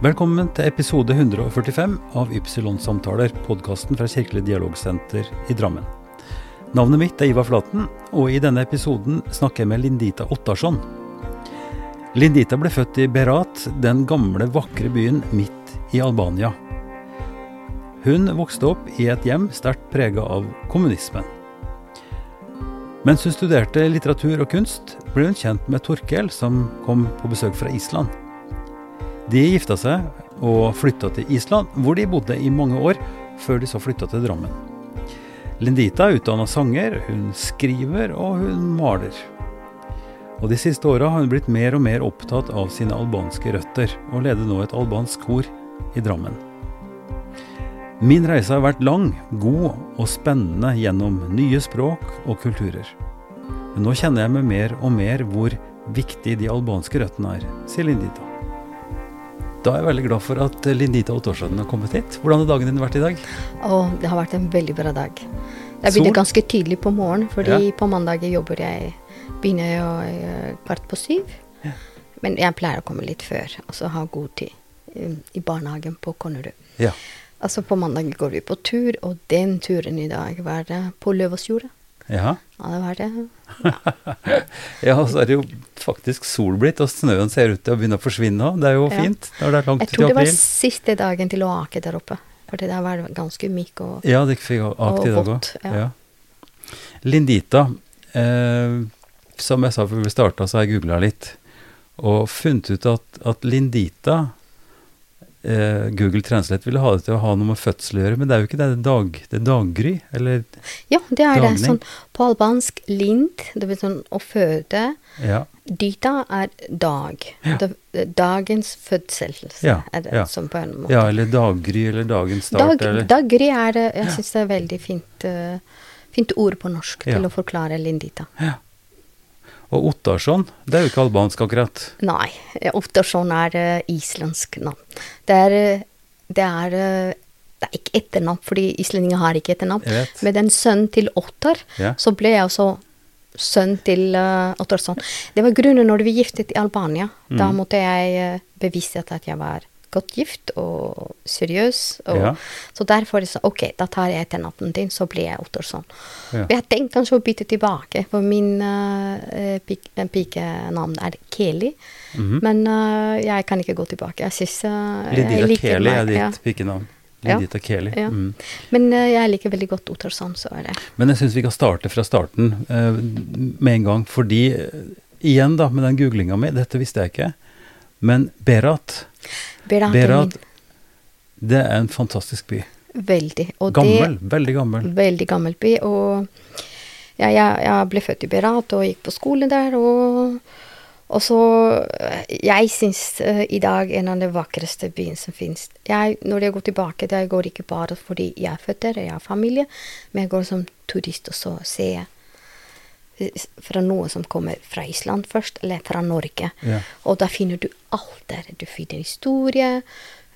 Velkommen til episode 145 av Ypsilon-samtaler, podkasten fra Kirkelig dialogsenter i Drammen. Navnet mitt er Ivar Flaten, og i denne episoden snakker jeg med Lindita Ottarsson. Lindita ble født i Berat, den gamle, vakre byen midt i Albania. Hun vokste opp i et hjem sterkt prega av kommunismen. Mens hun studerte litteratur og kunst, ble hun kjent med Torkel, som kom på besøk fra Island. De gifta seg og flytta til Island, hvor de bodde i mange år, før de så flytta til Drammen. Lindita er utdanna sanger, hun skriver og hun maler. Og De siste åra har hun blitt mer og mer opptatt av sine albanske røtter, og leder nå et albansk kor i Drammen. Min reise har vært lang, god og spennende gjennom nye språk og kulturer. Men nå kjenner jeg meg mer og mer hvor viktig de albanske røttene er, sier Lindita. Da er jeg veldig glad for at Lindita Ottorsson har kommet hit. Hvordan har dagen din vært i dag? Å, det har vært en veldig bra dag. Det begynner ganske tidlig på morgenen, fordi ja. på mandag jobber jeg begynner jeg eh, kvart på syv. Ja. Men jeg pleier å komme litt før, og så ha god tid um, i barnehagen på Konnerud. Ja. Altså På mandag går vi på tur, og den turen i dag var på Løvaasjorda. Ja. ja, det var det. Ja. ja, så er det jo faktisk sol blitt, og snøen ser ut til å begynne å forsvinne òg. Det er jo ja. fint når det er langt til april. Jeg tror det var siste dagen til å ake der oppe. For det der var ganske myk og, ja, det fikk akt i dag òg. Ja. Lindita, eh, som jeg sa før vi starta, så har jeg googla litt. Og funnet ut at, at Lindita Google Translate ville ha det til å ha noe med fødsel å gjøre, men det er jo ikke det. Det er, dag, det er daggry, eller Ja, det er dagning. det. Sånn, på albansk lind, det betyr sånn å føde. Ja. Dita er dag. Ja. Dagens fødsel ja, er det ja. som på en måte. Ja, eller daggry, eller dagens start. Dag, eller? Daggry er det, jeg syns det er veldig fint, uh, fint ord på norsk til å forklare lindita. Ja. Og Ottarsson, det er jo ikke albansk akkurat? Nei, Ottarsson er uh, islandsk navn. Det er, eh, det er, uh, det er ikke etternavn, fordi islendinger har ikke etternavn. Med den sønnen til Ottar, ja. så ble jeg også sønn til uh, Ottarsson. Det var grunnen når vi giftet i Albania. Mm. Da måtte jeg bevise at jeg var godt gift og seriøs. Og, ja. Så derfor så, ok, da tar jeg etternavnet din, så blir jeg Ottersson. Ja. Jeg tenkte kanskje å bytte tilbake, for min uh, pikenavn er Keli. Mm -hmm. Men uh, jeg kan ikke gå tilbake. Jeg syns uh, Lidita Keli er ditt ja. pikenavn. Lidita ja. Keli. Ja. Mm. Men uh, jeg liker veldig godt Ottersson, så er det. Men jeg syns vi kan starte fra starten med en gang, fordi igjen da, med den googlinga mi, dette visste jeg ikke, men Berat Berat, Berat det er en fantastisk by. Veldig. gammel. Det, veldig gammel. Veldig gammel by. Og ja, jeg, jeg, ble født i Berat og gikk på skole der. Og, og så Jeg syns uh, i dag en av de vakreste byene som fins. Når jeg går tilbake jeg går ikke bare fordi jeg er født der, jeg har familie, men jeg går som turist og så ser fra noe som kommer fra Island først, eller fra Norge. Ja. Og da finner du alt der. Du finner historie.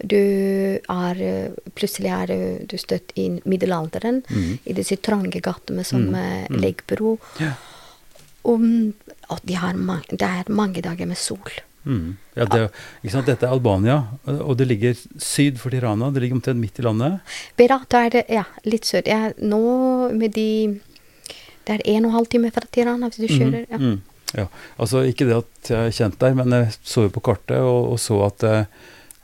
Du er Plutselig er du støtt i middelalderen, mm. i disse trange gatene som mm. mm. leggbro. Ja. Og, og de mange, det er mange dager med sol. Mm. Ja, det, Dette er Albania, og det ligger syd for Tirana. Det ligger omtrent midt i landet. Berat er det, ja, litt sør. Ja, nå med de det er en og en halv time fra Tirana hvis du mhm, kjører. Ja. Mm, ja. Altså ikke det at jeg har kjent deg, men jeg så jo på kartet og, og så at, eh,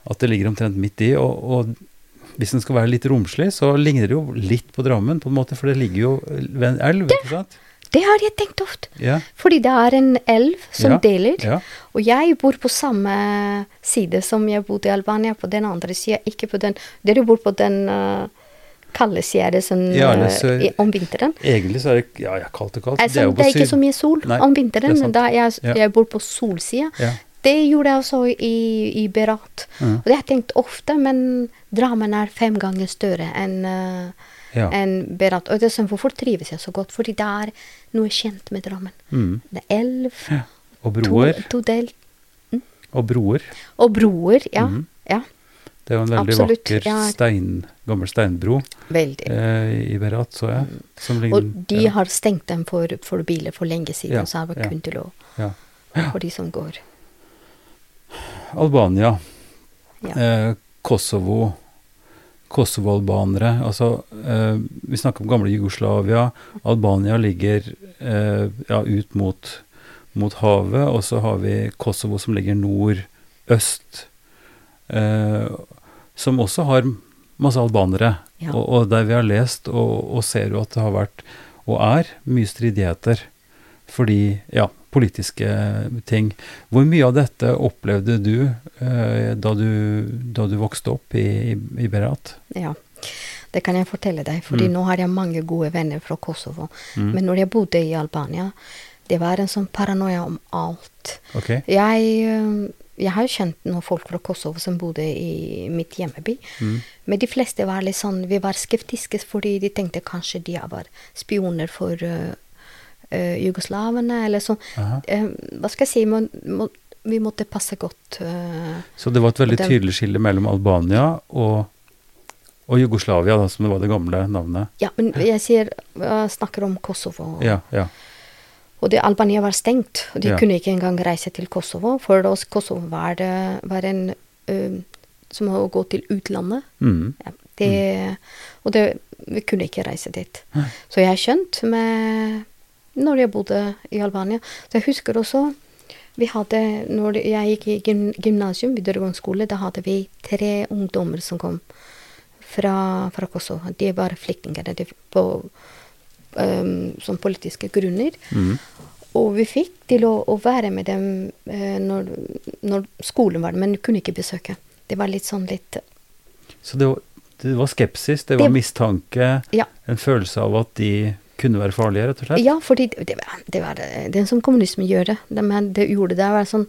at, det ligger omtrent midt i. Og, og hvis den skal være litt romslig, så ligner det jo litt på Drammen, på en måte, for det ligger jo ved en elv. ikke sant? Det har jeg tenkt ofte. Yeah. Fordi det er en elv som ja, deler. Ja. Og jeg bor på samme side som jeg bodde i Albania, på den andre sida. Ikke på den Dere bor på den uh, kalde det sånn ja, så, uh, om vinteren. Egentlig så er det ja, kaldt og kaldt. Altså, det, er det, er ikke så mye sol Nei, om vinteren. Da jeg, ja. jeg bor på solsida. Ja. Det gjorde jeg også i, i Berat. Mm. Og det har jeg tenkt ofte, men Drammen er fem ganger større enn uh, ja. enn Berat. Og det er sånn, hvorfor trives jeg så godt? Fordi det er noe kjent med Drammen. Mm. Det er elv. Ja. Og broer. To, to del. Mm. Og broer. Og broer, ja. Mm. ja. Det er jo en veldig Absolutt, vakker ja. stein, gammel steinbro eh, i Berat, så jeg. Ligner, og de ja. har stengt dem for, for, biler for lenge siden, ja, så det var kun til å For de som går. Albania. Ja. Eh, Kosovo, Kosovo-albanere. Altså, eh, vi snakker om gamle Jugoslavia. Albania ligger eh, ja, ut mot, mot havet, og så har vi Kosovo som ligger nordøst. Eh, som også har masse albanere. Ja. Og, og der vi har lest og, og ser jo at det har vært, og er, mye stridigheter. Fordi, ja, politiske ting. Hvor mye av dette opplevde du eh, da du, da du vokste opp i, i, i Berat? Ja, det kan jeg fortelle deg, fordi Mm. nå har jeg mange gode venner fra Kosovo. Mm. Men når jeg bodde i Albania, det var en sånn paranoia om alt. Okay. Jeg, øh, jeg har jo kjent noen folk fra Kosovo som bodde i mitt hjemmeby. Mm. Men de fleste var litt sånn, vi var skeptiske fordi de tenkte kanskje de var spioner for uh, jugoslavene, eller sånn. Eh, hva skal jeg si, må, må, vi måtte passe godt. Så det var et veldig den- tydelig skille mellom Albania og, og Jugoslavia, da, som det var det gamle navnet. ja, men jeg sier, snakker om Kosovo. Ja, ja. Og det, Albania var stengt, og de Ja. kunne ikke engang reise til Kosovo. For oss Kosovo var, det, var en uh, som å gå til utlandet. Mm. Ja, det, Og det, vi kunne ikke reise dit. Hæ? Så jeg skjønte med når jeg bodde i Albania. Så jeg husker også vi hadde, når jeg gikk i gymnasium, videregående skole, da hadde vi tre ungdommer som kom fra, fra Kosovo. De var flyktninger de, på som politiske grunner. Mm. Og vi fikk til å, å være med dem eh, når, når skolen var der, men kunne ikke besøke. Det var litt sånn litt Så det var, det var skepsis, det var Det- mistanke, Ja. en følelse av at de kunne være farlige, rett og slett? Ja, fordi det, det, var, det var eh, det som kommunismen gjør det. Det, men det gjorde det var sånn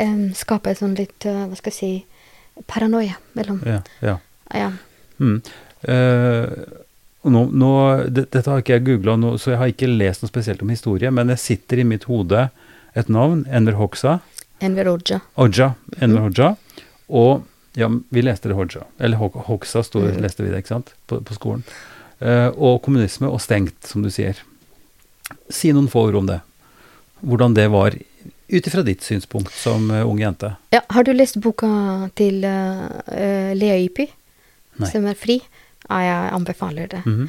um, Skape sånn litt, uh, hva skal jeg si, paranoia mellom Ja, ja. Ja. Mm. Og nå, nå, det, dette har ikke jeg googla, så jeg har ikke lest noe spesielt om historie, men jeg sitter i mitt hode et navn, Enver Hoxha. Enver Hoxha. Hoxha. Enver Mhm. Hoxha. Og ja, vi leste det Hoxha. Eller Ho- Hoxha stod, Mhm. leste vi det, ikke sant, på, på skolen. Uh, og kommunisme, og stengt, som du sier. Si noen få ord om det. Hvordan det var ut ifra ditt synspunkt som uh, ung jente. Ja, har du lest boka til uh, Lea Ypi, som er fri? Ja, jeg anbefaler det. Mhm.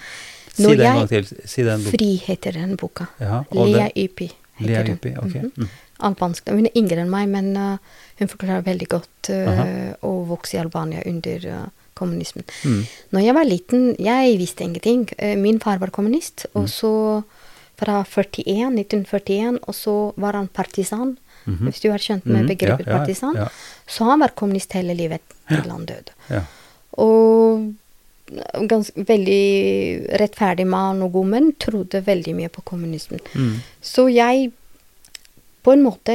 Si det en gang til. Si den boken. Fri heter den boka. Ja, og Lea Ypi heter Lea Ypi, ok. Mm -hmm. Albansk. Hun er yngre enn meg, men uh, hun forklarer veldig godt uh, å vokse i Albania under uh, kommunismen. Mm. Når jeg var liten, jeg visste ingenting. Uh, Min far var kommunist, Mm. og så fra 41, 1941, og så var han partisan. Mhm. Hvis du har skjønt med Mhm, begrepet ja, ja, partisan. Så han var kommunist hele livet til han døde. Ja. Og ganske, veldig rettferdig mann og god, men trodde veldig mye på kommunismen. Mm. Så jeg På en måte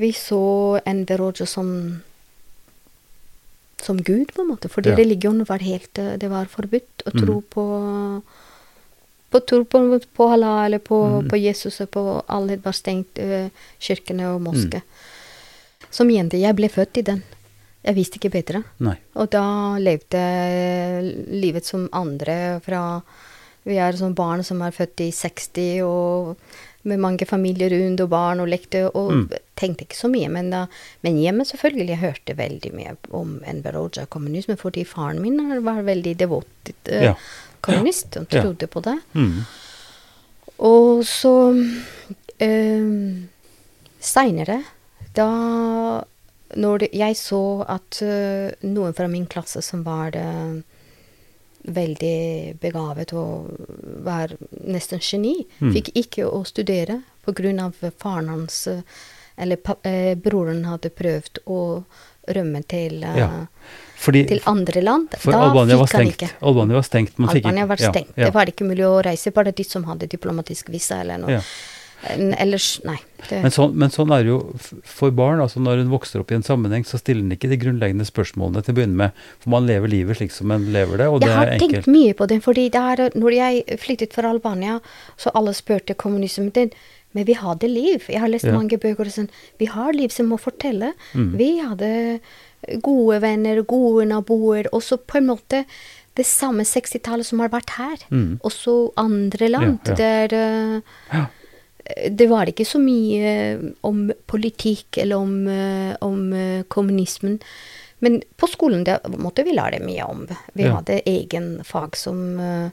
Vi så Enver Hoxha som som Gud, på en måte. Fordi Ja. religion var helt eh, Det var forbudt å tro Mm. på på tro på, på Allah eller på, Mm. på Jesus og på Alle var stengt, uh, kirkene og Mm. moské. Som jente. Jeg ble født i den. Jeg visste ikke bedre. Nei. Og da levde jeg livet som andre fra Vi er sånn barn som er født i 60, og med mange familier rundt og barn og lekte, og Mm. tenkte ikke så mye. Men, da, men hjemme selvfølgelig, jeg hørte veldig mye om Enver Hoxha kommunisme, fordi faren min var veldig devot eh, Ja. kommunist, og Ja. trodde på det. Mm. Og så um, Seinere, da når det, jeg så at uh, noen fra min klasse som var eh, veldig begavet og var nesten geni, Mm. fikk ikke å studere pga. faren hans eh, Eller eh, broren hadde prøvd å rømme til, uh, Ja. Fordi, til andre land. for da Albania fikk han ikke. Albania var stengt. Albania var ja, stengt. Ja, Det var ikke mulig å reise, bare de som hadde diplomatisk visa eller noe. Ellers, nei. Men, sånn, men sånn er det jo for barn. altså Når hun vokser opp i en sammenheng, så stiller hun ikke de grunnleggende spørsmålene til å begynne med. For man lever livet slik som man lever det, og det er enkelt. jeg har tenkt mye på det, fordi det er, når jeg flyttet fra Albania, så alle spurte kommunismen din, men vi hadde liv. Jeg har lest Ja. mange bøker og sånn. Vi har liv som må fortelle. Mm. Vi hadde gode venner, gode naboer, og så på en måte det samme 60-tallet som har vært her. Mm. Også andre land. Ja, ja. Der uh, Ja. Det var ikke så mye om politikk eller om, eh, om eh, kommunismen. Men på skolen det måtte vi lære mye om. Vi Ja. hadde egen fag som, eh,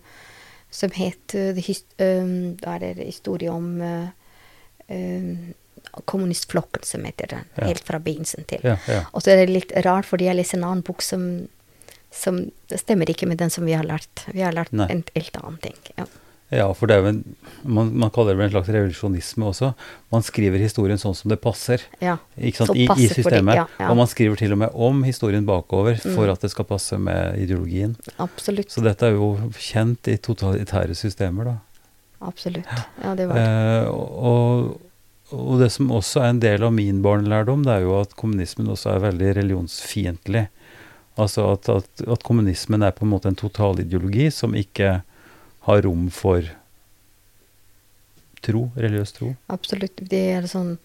som het eh, eh, Da er det historie om eh, eh, kommunistflokken, som heter den. Ja. Helt fra begynnelsen til. Ja. Og så er det litt rart, fordi jeg leser en annen bok som, som stemmer ikke med den som vi har lært. Vi har lært Nei. en helt annen ting. Ja. Ja, for det er jo en, man, man kaller det vel en slags revolusjonisme også. Man skriver historien sånn som det passer. ja. Ikke sant? I, I systemet. det, ja, ja. Og man skriver til og med om historien bakover for Mm. at det skal passe med ideologien. Absolutt. Så dette er jo kjent i totalitære systemer, da. Absolutt. Ja, det var det. Eh, og, og det som også er en del av min barnelærdom, det er jo at kommunismen også er veldig religionsfiendtlig. Altså at, at, at kommunismen er på en måte en totalideologi som ikke har rom for tro, religiøs tro. Absolutt. Det er sånn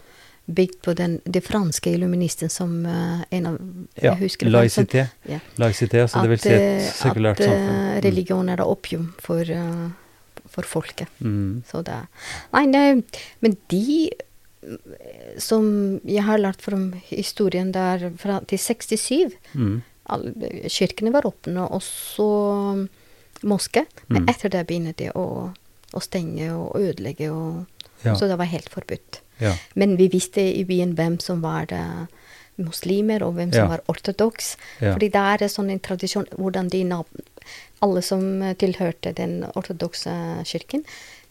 bygd på den, det franske illuministen som uh, en av Ja, laicité. ja. Laicité, altså det vil si et eh, sekulært at, samfunn. samfunn. Mm. religion er opium for, uh, for folket. Mm. Så det Nei, nei, men de eh, som jeg har lært fra historien der fra, til 67 Mm. all, Kirkene var åpne, og så moské. Men Mm. etter det begynner de å, å stenge og ødelegge, og, Ja. så det var helt forbudt. Ja. Men vi visste i byen hvem som var eh, muslimer, og hvem som var ortodoks. Fordi det er sånn en tradisjon hvordan de Alle som tilhørte den ortodokse kirken,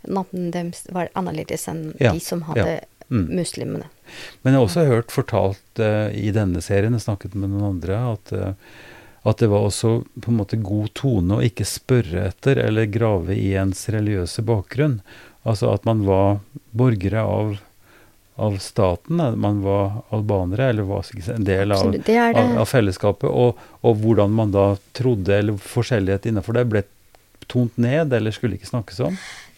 navnene deres var annerledes enn de som hadde Mm. muslimene. Men jeg har også hørt fortalt uh, i denne serien, jeg snakket med noen andre, at, eh, at det var også på en måte god tone å ikke spørre etter eller grave i ens religiøse bakgrunn. Altså at man var borgere av, av staten, man var albanere, eller var en del av, Absolutt, det det. av, av fellesskapet, og, og hvordan man da trodde, eller forskjellighet innenfor det, ble tont ned, eller skulle ikke snakkes om.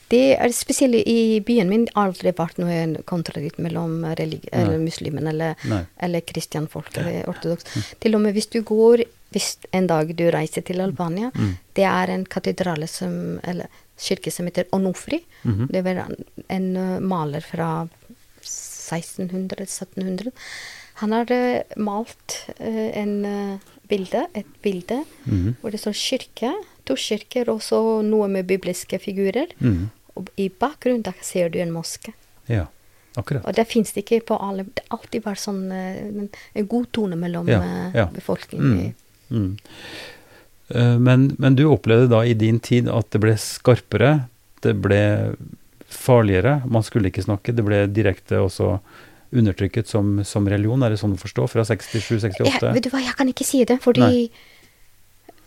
Det er spesielt i byen min aldri vært noe kontradikt mellom muslimene eller muslimen eller, Nei. eller kristianfolk eller ortodoks. Til og med hvis du går hvis en dag du reiser til Albania, Mm. det er en katedrale som eller kirke som heter Onofri. Mhm. Det var en, maler fra 1600-1700. Han har malt uh, en uh, bilde, et bilde Mhm. hvor det står kirke, to kirker og så noe med bibliske figurer. Mhm. Og i bakgrunnen der ser du en moske. Ja, akkurat. Og det fins det ikke på alle Det har alltid vært sånn eh, en, en god tone mellom Ja, eh, ja. befolkningen. Mm. Mm. Eh, Men, men du opplevde da i din tid at det ble skarpere, det ble farligere, man skulle ikke snakke, det ble direkte også undertrykket som, som religion, er det sånn å forstå, fra 67-68? Vet du hva, jeg kan ikke si det, fordi Nei.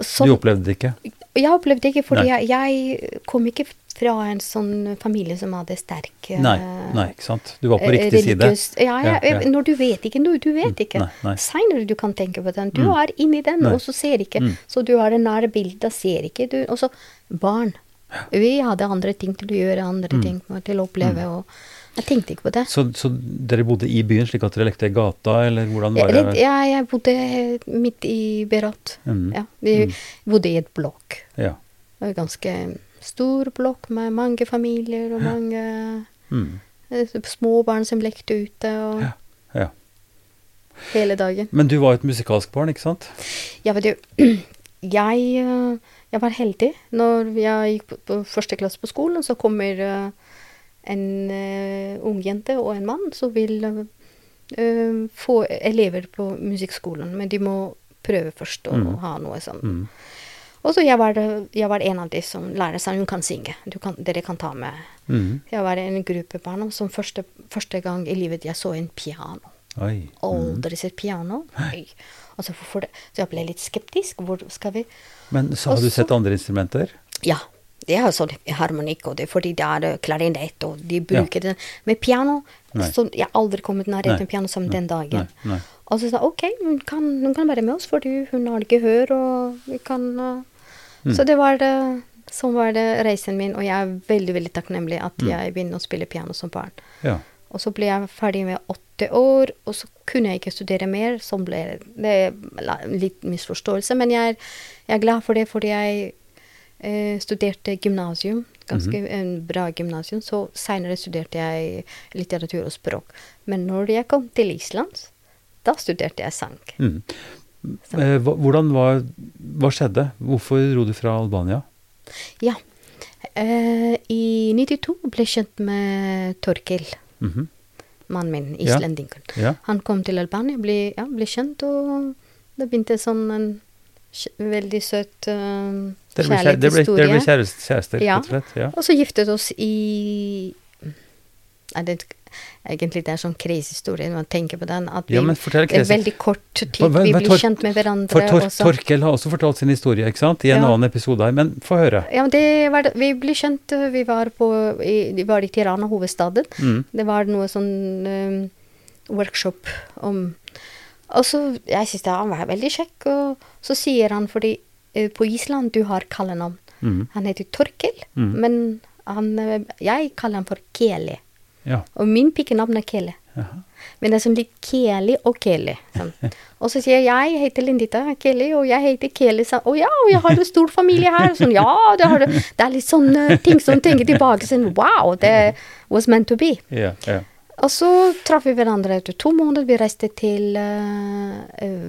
sånn, Du opplevde det ikke? Jeg opplevde ikke, fordi jeg, jeg kom ikke fra en sånn familie som hadde sterk eh, Nei, nei, ikke sant? Du var på eh, riktig religiøs- side. ja, Ja, ja. Når du vet ikke, noe, du vet ikke. nei. Seinere du kan tenke på den. Du Mm. er inni den, Nei. og så ser ikke. Mm. Så du har det nære bildet, ser ikke. Du, og så barn. Vi hadde andre ting til å gjøre, andre Mm. ting til å oppleve. og Jeg tenkte ikke på det. Så, så dere bodde i byen, slik at dere lekte i gata, eller hvordan var det? ja, jeg bodde midt i Berat. Mm. Ja, vi Mm. bodde i et blokk. Ja. En ganske stor blokk med mange familier og mange Mm. eh, små barn som lekte ute og Ja, ja. hele dagen. Men du var et musikalsk barn, ikke sant? Ja, vet du, jeg, eh, jeg var heldig. Når jeg gikk på, på første klasse på skolen, så kommer eh, en uh, ung jente og en mann som vil eh, få elever på musikkskolen, men de må prøve først å Mm. ha noe sånn. Mm. Og så jeg var, jeg var en av de som lærer seg hun kan synge. Du kan, dere kan ta med. Mm. Jeg var en gruppe barn som første, første gang i livet jeg så en piano. Oi. Aldri sett piano. Oi. Altså, det? Så jeg ble litt skeptisk. Hvor skal vi Men så har Også, du sett andre instrumenter? Ja. Det er sånn harmonikk, og det, er fordi det er eh, klarinett, og de bruker det. Men piano Nei. så Jeg har aldri kommet Nei. nærheten av piano som den dagen. Nei, nei. Og så sa jeg ok, hun kan, hun kan være med oss, fordi hun har ikke hør, og vi kan uh. Mm. Så det var det Sånn var det reisen min, og jeg er veldig veldig takknemlig at Mm. jeg begynte å spille piano som barn. Ja. Og så ble jeg ferdig med åtte år, og så kunne jeg ikke studere mer. Sånn ble det la- litt misforståelse, men jeg er, jeg er glad for det, fordi jeg eh, studerte gymnasium. Ganske en bra gymnasium. Så seinere studerte jeg litteratur og språk. Men når jeg kom til Island, da studerte jeg sang. Mm. Eh, hvordan var Hva skjedde? Hvorfor dro du fra Albania? Ja. Eh, I 92 ble jeg kjent med Torkil. Mm -hmm. mannen min, islendingen. Ja. Han kom til Albania, ble, ja, ble kjent, og det begynte sånn en veldig søt uh, Dere ble, ble, kjærester, kjæreste, Ja. rett og slett? Ja. Og så giftet oss i er det, Egentlig det er sånn crazy historie når man tenker på den. At vi, Ja, men fortell det er veldig kort tid Hva- hva- vi blir kjent med hverandre. For Tor også. Torkel har også fortalt sin historie, ikke sant? I en Ja. annen episode her. Men få høre. Ja, men det var. Vi ble kjent, uh, vi var, på, i, vi var i Tirana, hovedstaden. Mm. Det var noe sånn um, workshop om Og så Jeg syns han var veldig kjekk, og så sier han fordi uh, på Island du har kallenavn. Mm. Han heter Torkel, Mm. men han, uh, jeg kaller han for Keli. Ja. Og min pikenavn er Keli. Men det er sånn litt Keli og Keli. Sånn. Og så sier jeg jeg heter Lindita Keli, og jeg heter Keli. Å ja, og jeg har en stor familie her. Sånn, ja, det, har du. det er litt sånne ting som tenker tilbake. Sånn, wow, det was meant to be. Yeah, yeah. Og så traff vi hverandre etter to måneder. Vi reiste til, eh, eh,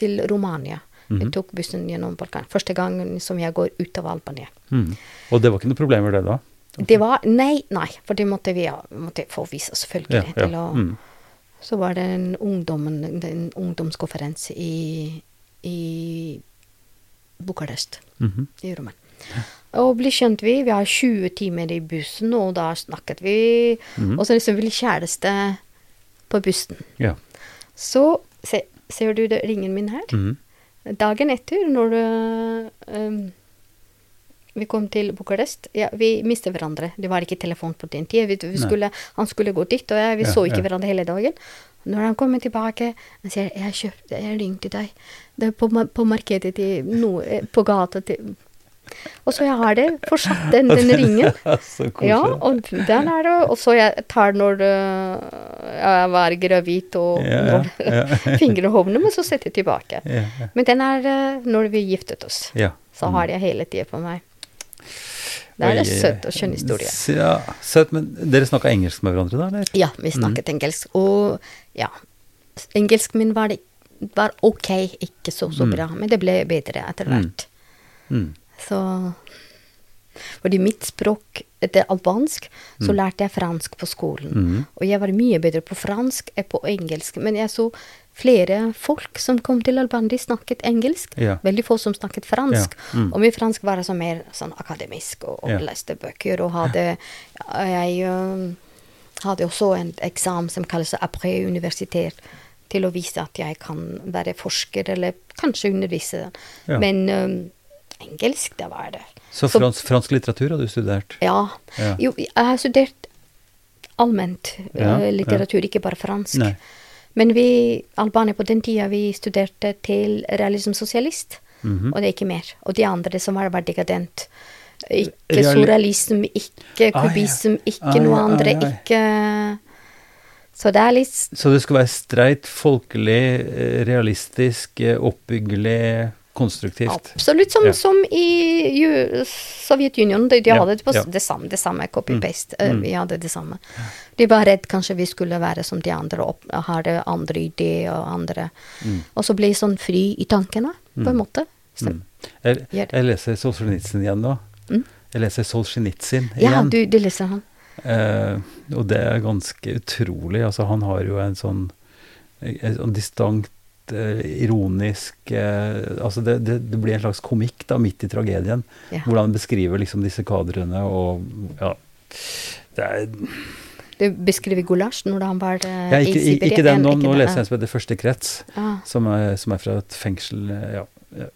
til Romania. Vi Mhm. tok bussen gjennom Balkan. Første gangen som jeg går ut av Albania. Mm. Og det var ikke noe problem med det da? Det var Nei, nei, for det måtte vi måtte få vise, selvfølgelig. Ja, ja. Å, Mm. Så var det en, ungdommen, en ungdomskonferanse i, i Bucuresti -hmm. i Romania. Og ble kjent vi. Vi har 20 timer i bussen, og da snakket vi. Mhm. Og så liksom ble kjæreste på bussen. Ja. Så se, ser du det, ringen min her? Mhm. Dagen etter, når du um, vi kom til Bucuresti ja, Vi mistet hverandre. Det var ikke telefon på den tida. Vi, vi skulle, han skulle gå dit, og jeg, vi Ja, så ikke ja. hverandre hele dagen. Når han kommer tilbake, han sier 'Jeg kjøpte, jeg ringte deg det er på, på markedet til noe, eh, På gata til Og så jeg har det fortsatt, den, den ringen. Så koselig. Ja, og den er det. Og så jeg tar når øh, jeg var gravid og Ja, ja, ja. fingerhovene, men så setter jeg tilbake. Men den er øh, når vi giftet oss. Så har jeg hele tida på meg. Det er en søt og skjønn historie. Ja, søt, men dere snakka engelsk med hverandre da, eller? Ja, vi snakket engelsk. Og ja, engelsken min var, det, var ok, ikke så så Mm. bra, men det ble bedre etter Mm. hvert. Mm. Så Fordi mitt språk, etter albansk, så Mm. lærte jeg fransk på skolen. Mm. Og jeg var mye bedre på fransk enn på engelsk. Men jeg så flere folk som kom til Albania, snakket engelsk. Ja. Veldig få som snakket fransk. Ja, mm. Og min fransk var altså mer sånn akademisk, og, og Ja. leste bøker og hadde Jeg uh, hadde også en eksamen som kalles après universitet, til å vise at jeg kan være forsker, eller kanskje undervise. Men øhm, engelsk, det var det. Så fransk, fransk litteratur hadde du studert? Ja. Ja. Jo, jeg har studert allment Ja, eh, litteratur, ikke bare fransk. Nei. Men vi, Albania på den tida, vi studerte til realismsosialist, Mhm. og det er ikke mer. Og de andre som var, var dekadent. Ikke Reali- surrealism, ikke Ai, kubism, ikke ai, noe ai, andre, ai. ikke Så det er litt Så det skulle være streit, folkelig, eh, realistisk, eh, oppbyggelig, konstruktivt? Absolutt som, Ja. som i Sovjetunionen. De, de Ja, hadde det, på, ja. det samme, det samme copy-paste. eh, Mm. Vi hadde det samme. De var redd kanskje vi skulle være som de andre og opp- ha det andre ideer og andre Mm. Og så bli sånn fri i tankene, på en måte. Så, Mm. Jeg, jeg leser Solzjenitsyn igjen nå. Mm. Jeg leser Solzjenitsyn Ja, igjen. du, du leser han. Eh, og det er ganske utrolig. Altså, han har jo en sånn, en distant, ironisk eh, Altså, det, det, det blir en slags komikk da, midt i tragedien. Ja. Hvordan han beskriver liksom disse kadrene og Ja. Det er Du beskriver Gulasj når han var eh, ja, i ikke, Siberia. ikke den, nå, Ikke nå den, leser jeg som heter Første krets, Ah, som er, som er fra et fengsel eh, Ja.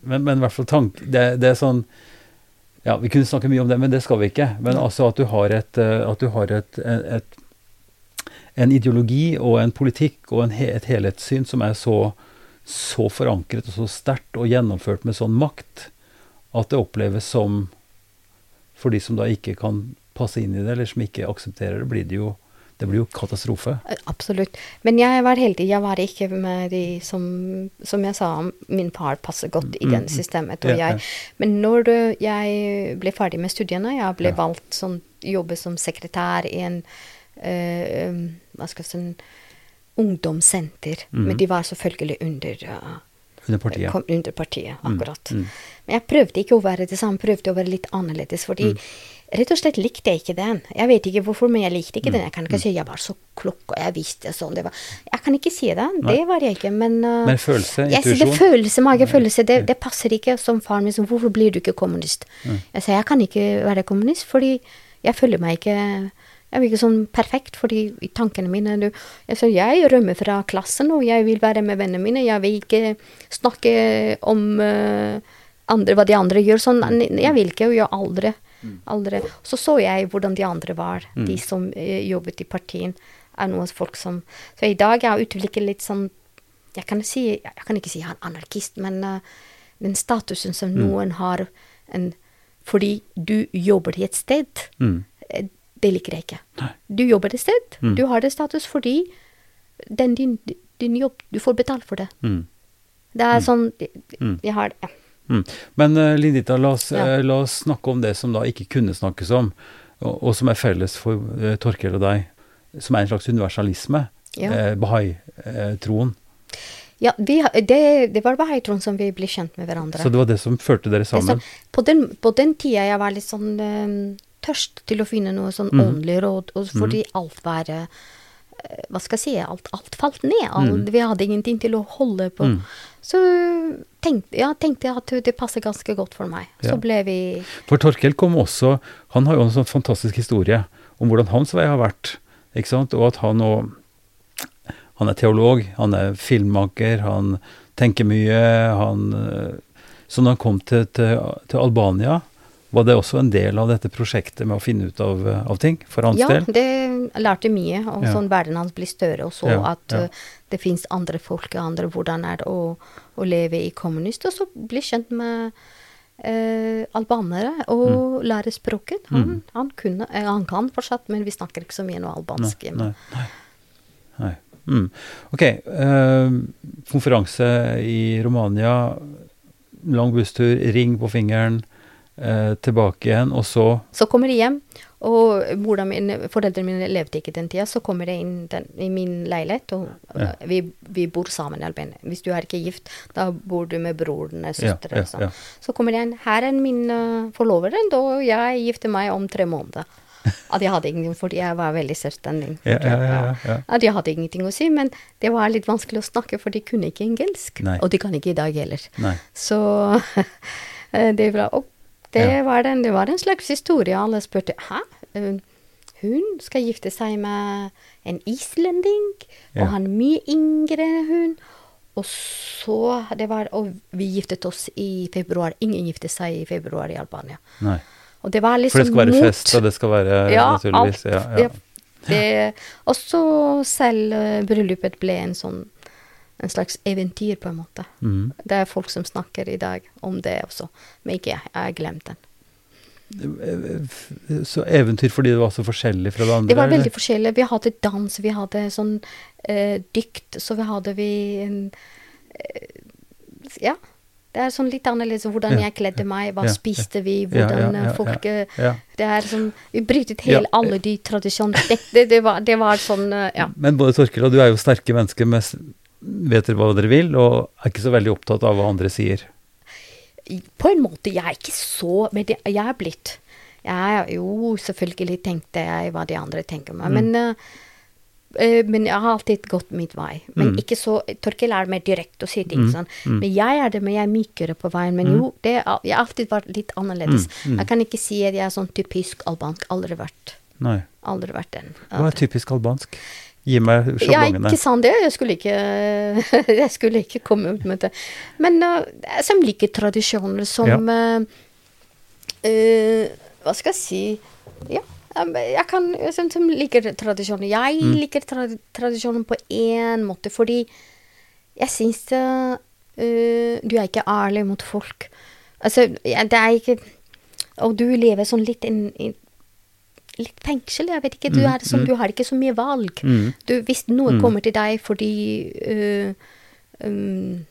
Men, men i hvert fall tank, det, det er sånn Ja, vi kunne snakke mye om det, men det skal vi ikke. Men altså at du har et, eh, at du har et, et, en ideologi og en politikk og en, he- et helhetssyn som er så, så forankret og så sterkt og gjennomført med sånn makt at det oppleves som For de som da ikke kan passe inn i det, eller som ikke aksepterer det, blir det jo det blir jo katastrofe. eh, Absolutt. Men jeg var heldig. Jeg var ikke med de som Som jeg sa, min far passer godt i Mm, den mm. systemet. Og jeg, men når du- jeg ble ferdig med studiene, jeg ble Ja. valgt som jobbe som sekretær i en um, hva skal jeg si, ungdomssenter. Mhm. Men de var selvfølgelig under uh, Under partiet. Kom under partiet, akkurat. mm. Men jeg prøvde ikke å være det samme, prøvde å være litt annerledes, fordi rett og slett likte jeg ikke den. Jeg vet ikke hvorfor, men jeg likte ikke den. Jeg kan ikke si jeg var så klokk, og jeg visste sånn. Det var. Jeg kan ikke si det. Det var jeg ikke, men uh, Men følelse, sier det følelse, magefølelse, det, det passer ikke som faren min. sa, Hvorfor blir du ikke kommunist? Jeg sier jeg kan ikke være kommunist, fordi jeg føler meg ikke jeg er ikke sånn perfekt, fordi i tankene mine du, jeg, så jeg rømmer fra klassen, og jeg vil være med vennene mine. Jeg vil ikke snakke om uh, andre, hva de andre gjør. Sånn, jeg vil ikke, og jeg aldri. aldri. Så så jeg hvordan de andre var, de som uh, jobbet i partien. er noen folk som Så i dag jeg utviklet litt sånn jeg kan, si, jeg kan ikke si jeg er anarkist, men uh, den statusen som noen har en, fordi du jobber i et sted, Mm. Det liker jeg ikke. Nei. Du jobber et sted, Mm. du har det status fordi den din, din jobb, du får betalt for det. Mm. Det er sånn Mm. Jeg har ja. Mm. Men uh, Lindita, la oss, Ja. uh, la oss snakke om det som da ikke kunne snakkes om, og, og som er felles for uh, Torkel og deg, som er en slags universalisme. Ja. Eh, Bahai-troen. ja vi, det, det var bahai-troen som vi ble kjent med hverandre. Så det var det som førte dere er sammen? sånn- på, den, på den tida jeg var litt sånn tørst til å finne noe sånn mm. åndelig råd, fordi alt var eh, Hva skal jeg si Alt, alt falt ned. Alt, mm. Vi hadde ingenting til å holde på. Mm. Så tenkte jeg tenkte at det passer ganske godt for meg. Ja. Så ble vi For Torkel kom også Han har jo en sånn fantastisk historie om hvordan hans vei har vært. ikke sant? Og at han nå Han er teolog, han er filmmaker, han tenker mye. han... eh, Så når han kom til, til, til Albania, var det også en del av dette prosjektet med å finne ut av, av ting for hans Ja, del? det lærte mye. Og Ja. sånn verden hans blir større, og så Ja, at ja. eh, det fins andre folk, andre hvordan er det å, å leve i kommunist. Og så bli kjent med uh, albanere og lære språket. Han, Mm. han kunne eh, Han kan fortsatt, men vi snakker ikke så mye noe albansk. Nei, nei, nei. Mm. Ok, konferanse i Romania, lang busstur, ring på fingeren, eh, tilbake igjen, og så Så kommer de hjem, og mine, foreldrene mine levde ikke den tida. Så kommer de inn den, i min leilighet, og Ja. eh, vi, vi bor sammen. i Albania. Hvis du er ikke gift, da bor du med broren og Ja, ja, sånn. ja. Så kommer de inn. Her er min uh, forlovede, og jeg gifter meg om tre måneder. At jeg hadde ingenting, fordi jeg var veldig selvstendig. Ja, ja, ja. At jeg hadde ingenting å si, men det var litt vanskelig å snakke, for de kunne ikke engelsk. Nei. Og de kan ikke i dag heller. Nei. Så det det var, og det, Ja. var den, det var en slags historie. Alle spurte hæ? Eh, Hun skal gifte seg med en islending, Ja. og han er mye yngre enn hun. Og så det var, Og vi giftet oss i februar. Ingen giftet seg i februar i Albania. Nei. Og det var For liksom det skal være mot- fest, og det skal være ja, naturligvis alt. ja, ja. Det, og så selv eh, bryllupet ble en sånn en slags eventyr, på en måte. Mm. Det er folk som snakker i dag om det også, men ikke jeg. Jeg har glemt den. Så eventyr fordi det var så forskjellig fra det andre? Det var eller? veldig forskjellig. Vi hadde dans, vi hadde sånn eh, dykt, så vi hadde vi en eh, Ja. Det er sånn litt annerledes hvordan jeg kledde meg, hva ja, spiste vi, hvordan ja, eh, ja, folk ja, eh, ja. Det er sånn Vi brytet hele Ja. alle de tradisjonene. Det, det, det, var, det var sånn eh, Ja. Men både Torkel og du er jo sterke mennesker, med, vet dere hva dere vil, og er ikke så veldig opptatt av hva andre sier. på en måte, jeg er ikke så Men det, jeg er blitt jeg, Jo, selvfølgelig tenkte jeg hva de andre tenker meg, men eh, eh, men jeg har alltid gått mitt vei. Men Mm. ikke så Torkel er mer direkte og sier ting Mm, sånn. mm. Men jeg er det, men jeg er mykere på veien. Men jo, det, er- jeg har alltid vært litt annerledes. Mm, mm. Jeg kan ikke si at jeg er sånn typisk albansk. Aldri vært. Nei. Aldri vært den. Hva er typisk albansk? Gi meg Ja, sjablongene. ikke sant det. Jeg skulle ikke, jeg skulle ikke komme ut med det. Men uh, som liker tradisjoner som ja. uh, Hva skal jeg si Ja, jeg kan som, som liker tradisjoner. Jeg Mm. liker tra tradisjoner på én måte, fordi jeg syns uh, Du er ikke ærlig mot folk. Altså, det er ikke Og du lever sånn litt inn, in, Litt fengsel, jeg vet ikke. Du, Mm, er sånn, mm. du har ikke så mye valg. Mm. Du, hvis noe Mm. kommer til deg fordi øh, um,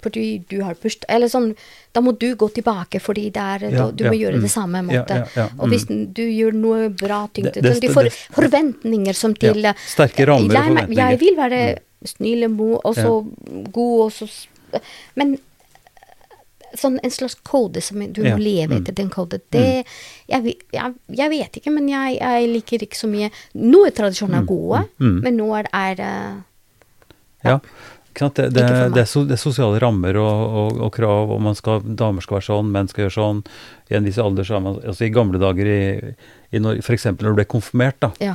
fordi du har bursdag Eller sånn Da må du gå tilbake fordi det er Ja, Du ja, må gjøre mm. det samme måte. ja, ja, Og hvis mm. du gjør noe bra ting Det- det- sånn, Du får forventninger som til Ja, sterke rammer og forventninger. Jeg vil være snill og mo- og så god, og så Men sånn en slags kode som du må leve mm. etter, den kode, det jeg, jeg, jeg vet ikke, men jeg, jeg liker ikke så mye Noen tradisjoner er gode, mm. men noe er, er eh, Ja. Det, det, det, er so, det er sosiale rammer og, og, og krav, og man skal, damer skal være sånn, menn skal gjøre sånn. I en viss alder så er man altså I gamle dager i, i f.eks. når du ble konfirmert, da. Ja.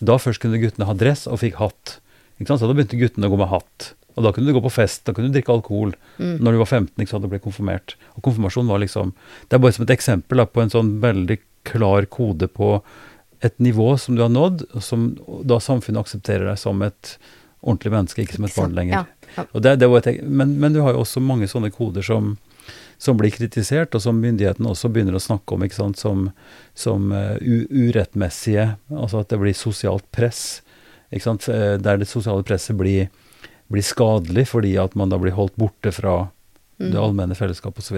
Da først kunne guttene ha dress og fikk hatt. Så da begynte guttene å gå med hatt. Og da kunne du gå på fest, da kunne du drikke alkohol Mm. når du var 15 ikke sant, og ble konfirmert. Og konfirmasjon var liksom Det er bare som et eksempel da, på en sånn veldig klar kode på et nivå som du har nådd, og som da samfunnet aksepterer deg som et ordentlig menneske, ikke som et barn lenger. Ja, ja. Og det, det et, men, men du har jo også mange sånne koder som, som blir kritisert, og som myndighetene også begynner å snakke om ikke sant, som, som uh, urettmessige. Altså at det blir sosialt press. Ikke sant, eh, der det sosiale presset blir, blir skadelig fordi at man da blir holdt borte fra Mm. det allmenne fellesskapet osv.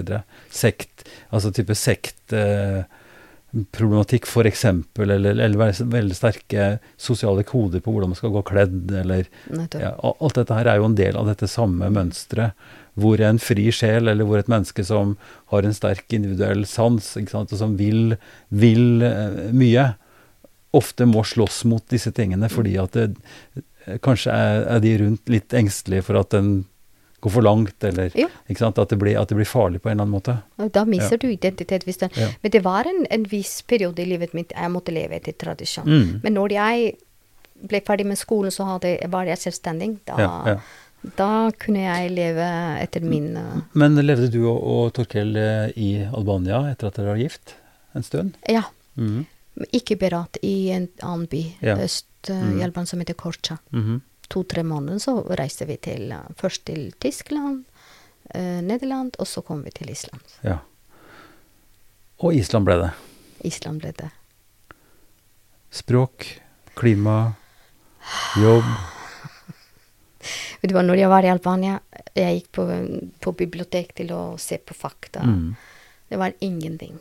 Sekt, altså type sektproblematikk eh, f.eks., eller, eller veldig, sterke sosiale koder på hvordan man skal gå kledd, eller ja, alt dette her er jo en del av dette samme mønsteret, hvor en fri sjel, eller hvor et menneske som har en sterk individuell sans, sant, og som vil, vil eh, mye, ofte må slåss mot disse tingene, fordi at det, kanskje er, er de rundt litt engstelige for at den går for langt, eller at det, blir, at det blir farlig på en eller annen måte. Da mister du identitet. Hvis den, Ja. Men det var en, en viss periode i livet mitt jeg måtte leve etter tradisjon. Mm. Men når jeg ble ferdig med skolen, så hadde, var jeg selvstendig. Da, Ja, ja. da kunne jeg leve etter min uh, Men levde du og, og Torkel eh, i Albania etter at dere var gift en stund? Ja. Mm. Ikke berat i en annen by Ja. øst uh, Mm. Alban som heter Korcha. Mhm. To-tre måneder så reiste vi til uh, først til Tyskland, eh, Nederland, og så kom vi til Island. Ja. Og Island ble det. Island ble det. Språk, klima, jobb. Vet du hva, når jeg var i Albania, jeg gikk på, på bibliotek til å se på fakta. Mm. Det var ingenting.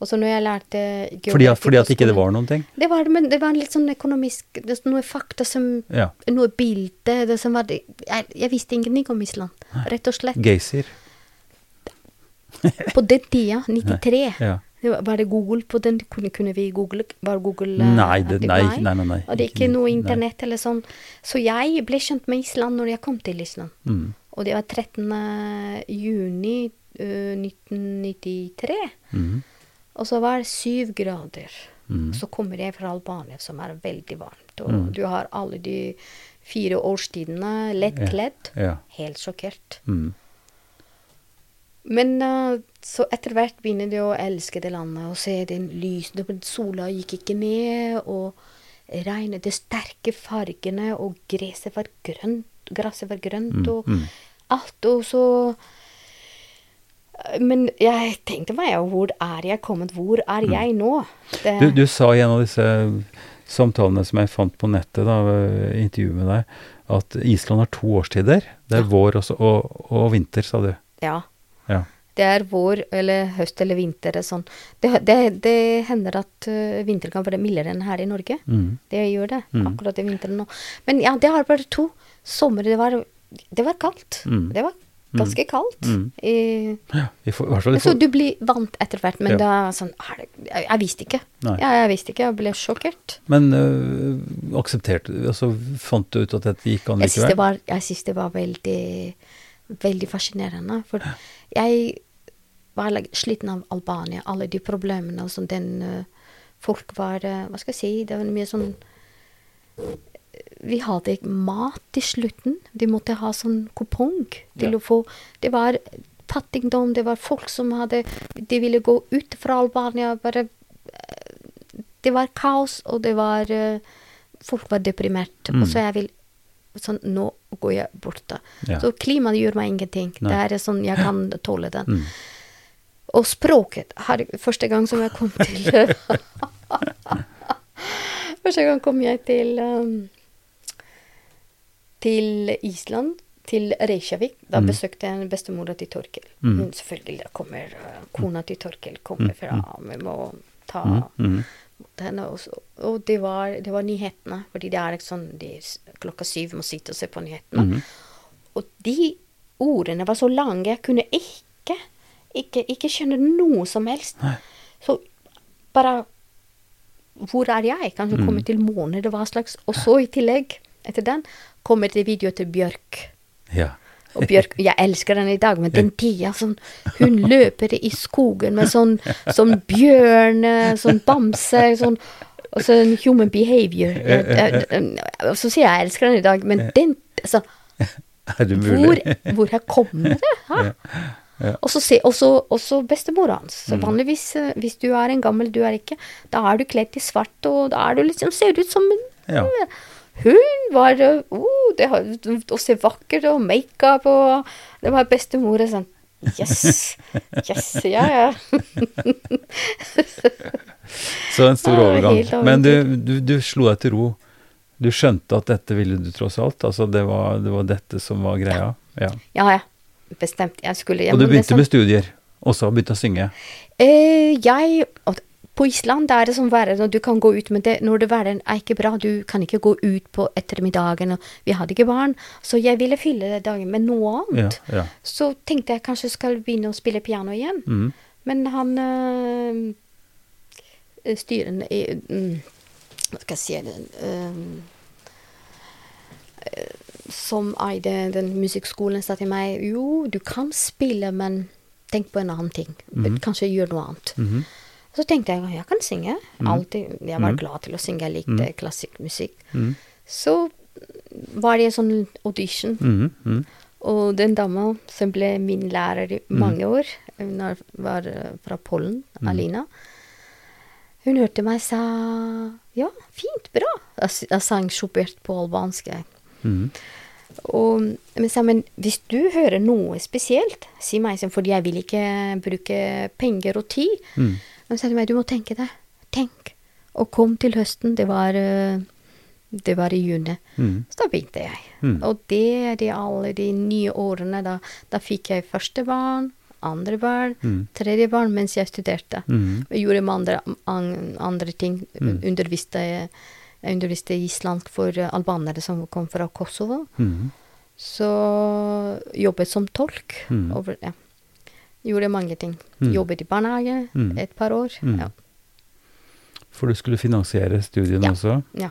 Og så når jeg lærte Fordi, fordi at ikke det var noen ting? Det var, men det var litt sånn økonomisk Noe fakta som Ja. Noe bilde det som var jeg, jeg visste ingenting om Island. Rett og slett. Geysir. På den tida, 93, Ja. var, det Google på den? Kunne, vi google? Var Google eh, Nei, det, nei, nei, nei, nei. Og det er ikke noe internett eller sånn. Så jeg ble kjent med Island når jeg kom til Island. Mm. Og det var 13. juni uh, 1993. Mhm. Og så var det syv grader. Mm. Så kommer jeg fra Albania, som er veldig varmt. Og Mm. du har alle de fire årstidene lettkledd. Ja. Helt sjokkert. Mm. Men uh, så etter hvert begynner du å elske det landet og se den lysende Sola gikk ikke ned, og regnet De sterke fargene, og gresset var grønt. Gresset var grønt, Mm, og mm. alt. Og så Men jeg tenkte meg jo, hvor er jeg kommet? Hvor er jeg nå? Det, Mm. Du, du sa i en av disse samtalene som jeg fant på nettet, da, intervjuet med deg, at Island har to årstider. Det er Ja. vår også, og, og vinter, sa du. Ja. Ja. Det er vår eller høst eller vinter. Sånn. Det, det, det hender at uh, vinteren kan være mildere enn her i Norge. Mm. Det gjør det, Mm. akkurat i vinteren nå. Men ja, det har bare to. Sommer, det var, det var kaldt. Mm. Det var ganske kaldt. Mm. I, Ja, så du blir vant etter hvert, men Ja. er sånn det, jeg, jeg visste ikke. Nei. Ja, jeg visste ikke, jeg ble sjokkert. Men øh, aksepterte du Altså fant du ut at dette gikk an Jeg syns det var, jeg synes det var veldig, veldig fascinerende. For jeg var sliten av Albania, alle de problemene og sånn. Den eh, folk var eh, Hva skal jeg si? Det var mye sånn Vi hadde mat til slutten. De måtte ha sånn kupong til Ja. å få Det var fattigdom, det var folk som hadde De ville gå ut fra Albania, bare eh, Det var kaos, og det var eh, Folk var deprimert. Mm. Og så jeg vil Sånn, nå går jeg bort. da. Ja. Så klimaet gjør meg ingenting. Nei. Det er sånn, jeg kan tåle den. Mm. Og språket her, Første gang som jeg kom til Første gang kom jeg til um, Til Island, til Reykjavik. Da Mm. besøkte jeg bestemora til Torkel. Mm. Selvfølgelig da kommer uh, Kona til Torkel kommer fra Vi må ta Mm. Mm. henne også. Og det var, det var nyhetene. Fordi det er ikke sånn de, Klokka syv må sitte og se på nyhetene. Mm. Og de ordene var så lange. Jeg kunne ikke, ikke, ikke skjønne noe som helst. Nei. Så bare Hvor er jeg? Kanskje Mm. komme til månen, hva var slags Og så i tillegg, etter den, kommer det video til Bjørk. Ja. Og Bjørk, jeg elsker den i dag, men den tida sånn Hun løper i skogen med sånn, sånn bjørn, eh, sånn bamse, sånn Og sånn human behavior. Jeg, jeg, jeg, og så sier jeg jeg elsker den i dag, men den altså, Er det hvor, mulig? hvor her kommer det? Og så se, og så- og bestemor hans. Så Mm. vanligvis, eh, hvis du er en gammel, du er ikke, da er du kledd i svart, og da er du liksom, ser du ut som en Ja. Hun var oh, det har, Å se vakker og makeup og Det var bestemor sånn Yes. Yes, ja, ja. Så en stor overgang. Men du, du, du slo deg til ro. Du skjønte at dette ville du tross alt? Altså det var, det var dette som var greia? Ja. Ja, ja. Bestemt. Jeg skulle Og du begynte med studier, og så begynte å synge? Eh, jeg På Island det er det sånn været når du kan gå ut, men det, når det været er ikke bra, du kan ikke gå ut på ettermiddagen, og vi hadde ikke barn, så jeg ville fylle dagen med noe annet. ja. Så tenkte jeg kanskje skal begynne å spille piano igjen. mm. Men han øh, styren i øh, Hva skal jeg si øh, Som eide den musikkskolen, sa til meg jo, du kan spille, men tenk på en annen ting. Kanskje gjør noe annet. Mhm. Så tenkte jeg jeg kan synge. Alltid, jeg var glad til å synge. Jeg likte klassisk musikk. Mm. Så var det en sånn audition. Mm. Mhm. Og den dama som ble min lærer i mange år, hun var eh, fra Pollen, Alina, hun hørte meg sa ja, fint, bra. Jeg, jeg sang Schubert på albansk. Og, men sa, men hvis du hører noe spesielt, si meg, for jeg vil ikke bruke penger og tid. Men sa til meg, du må tenke deg. Tenk. Og kom til høsten. Det var, eh, det var i juni. Mm. Så da begynte jeg. Mm. Og det er de alle de nye årene. Da, da fikk jeg første barn, andre barn, Mm. tredje barn mens jeg studerte. Mm. Jeg gjorde andre, an, andre ting. Mm. Underviste, jeg underviste islandsk for albanere som kom fra Kosovo. Mhm. Så jobbet som tolk. Mm. Over, ja. Gjorde mange ting. Mm. Jobbet i barnehage Mm. et par år. Mm. Ja. For du skulle finansiere studiene Ja. også? ja.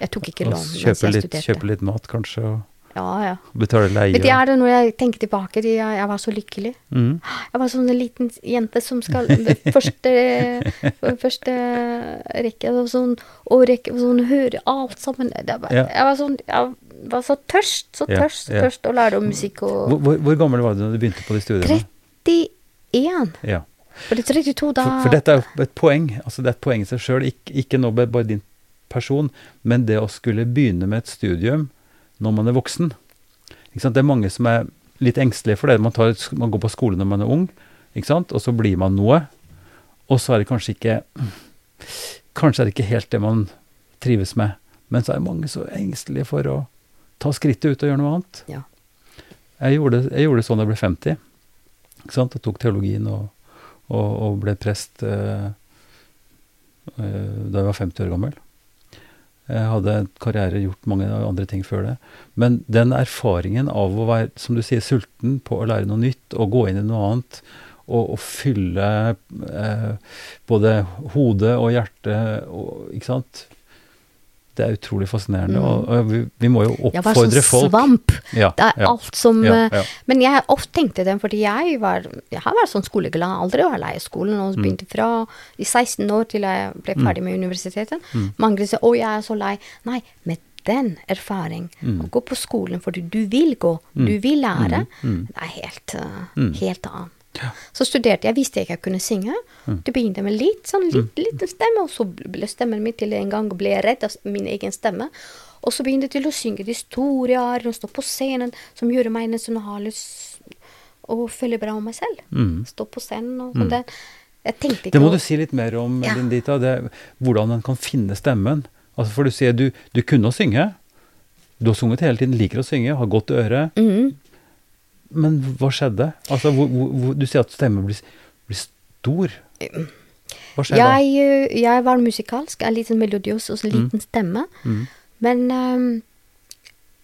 Jeg tok ikke Og lån mens jeg litt, studerte. kjøpe litt mat, kanskje? Og Ja, ja. betale leie? Men det er det når jeg tenker tilbake, de, jeg, var så lykkelig. Mm. Jeg var sånn en liten jente som skal Første, første rekke og sånn, og rekke, og sånn høre alt sammen. Det var, Ja. Jeg var sånn Jeg var så tørst, så tørst, ja. tørst å lære om musikk Hvor, og hvor, hvor gammel var du da du begynte på de studiene? 31. Ja. For det 32 da For, for dette er jo et poeng. altså Det er et poeng i seg sjøl. Ikke, ikke nå bare din person, men det å skulle begynne med et studium når man er voksen. Ikke sant? Det er mange som er litt engstelige for det. Man, tar, man går på skole når man er ung, ikke sant? og så blir man noe. Og så er det kanskje ikke Kanskje er det ikke helt det man trives med. Men så er mange så engstelige for å ta skrittet ut og gjøre noe annet. Ja. Jeg gjorde, jeg gjorde det sånn da jeg ble 50. Jeg tok teologien og, og, og ble prest eh, eh, da jeg var 50 år gammel. Jeg hadde karriere, gjort mange andre ting før det. Men den erfaringen av å være, som du sier, sulten på å lære noe nytt, og gå inn i noe annet, og, og fylle eh, både hodet og hjertet og, Ikke sant? Det er utrolig fascinerende. Mm. Og, vi, vi må jo oppfordre Jeg var sånn folk svamp. Ja, Det er ja, alt som ja, eh. Men jeg ofte tenkte det, fordi jeg var Jeg har vært sånn skoleglad, aldri var lei av skolen. Mm. Og begynte fra i 16 år til jeg ble ferdig med universitetet. Mm. Mange sier 'Å, jeg er så lei'. Nei, med den erfaring, Mm. å gå på skolen fordi du vil gå, du vil lære, Mm, mm. det er helt, Mm. helt annet. Ja. Så studerte jeg, visste jeg ikke jeg kunne synge. Mm. Det begynte med litt sånn litt, liten stemme, og så ble stemmen min til en gang ble jeg redd av min egen stemme. Og så begynte jeg til å synge de store ariene, stå på scenen, som gjør meg nesten å ha lyst å føle bra om meg selv. Mm. Stå på scenen og sånn. Det, jeg tenkte ikke Det må noe. du si litt mer om, Ja. Lindita. Det, hvordan en kan finne stemmen. Altså For du sier du, du kunne å synge. Du har sunget hele tiden, liker å synge, har godt øre. Mhm. Men hva skjedde? Altså, hvor, hvor, du sier at stemmen blir, blir stor. Hva skjedde? Jeg, eh, jeg var musikalsk, en liten melodios og en liten stemme. Mm. Men um,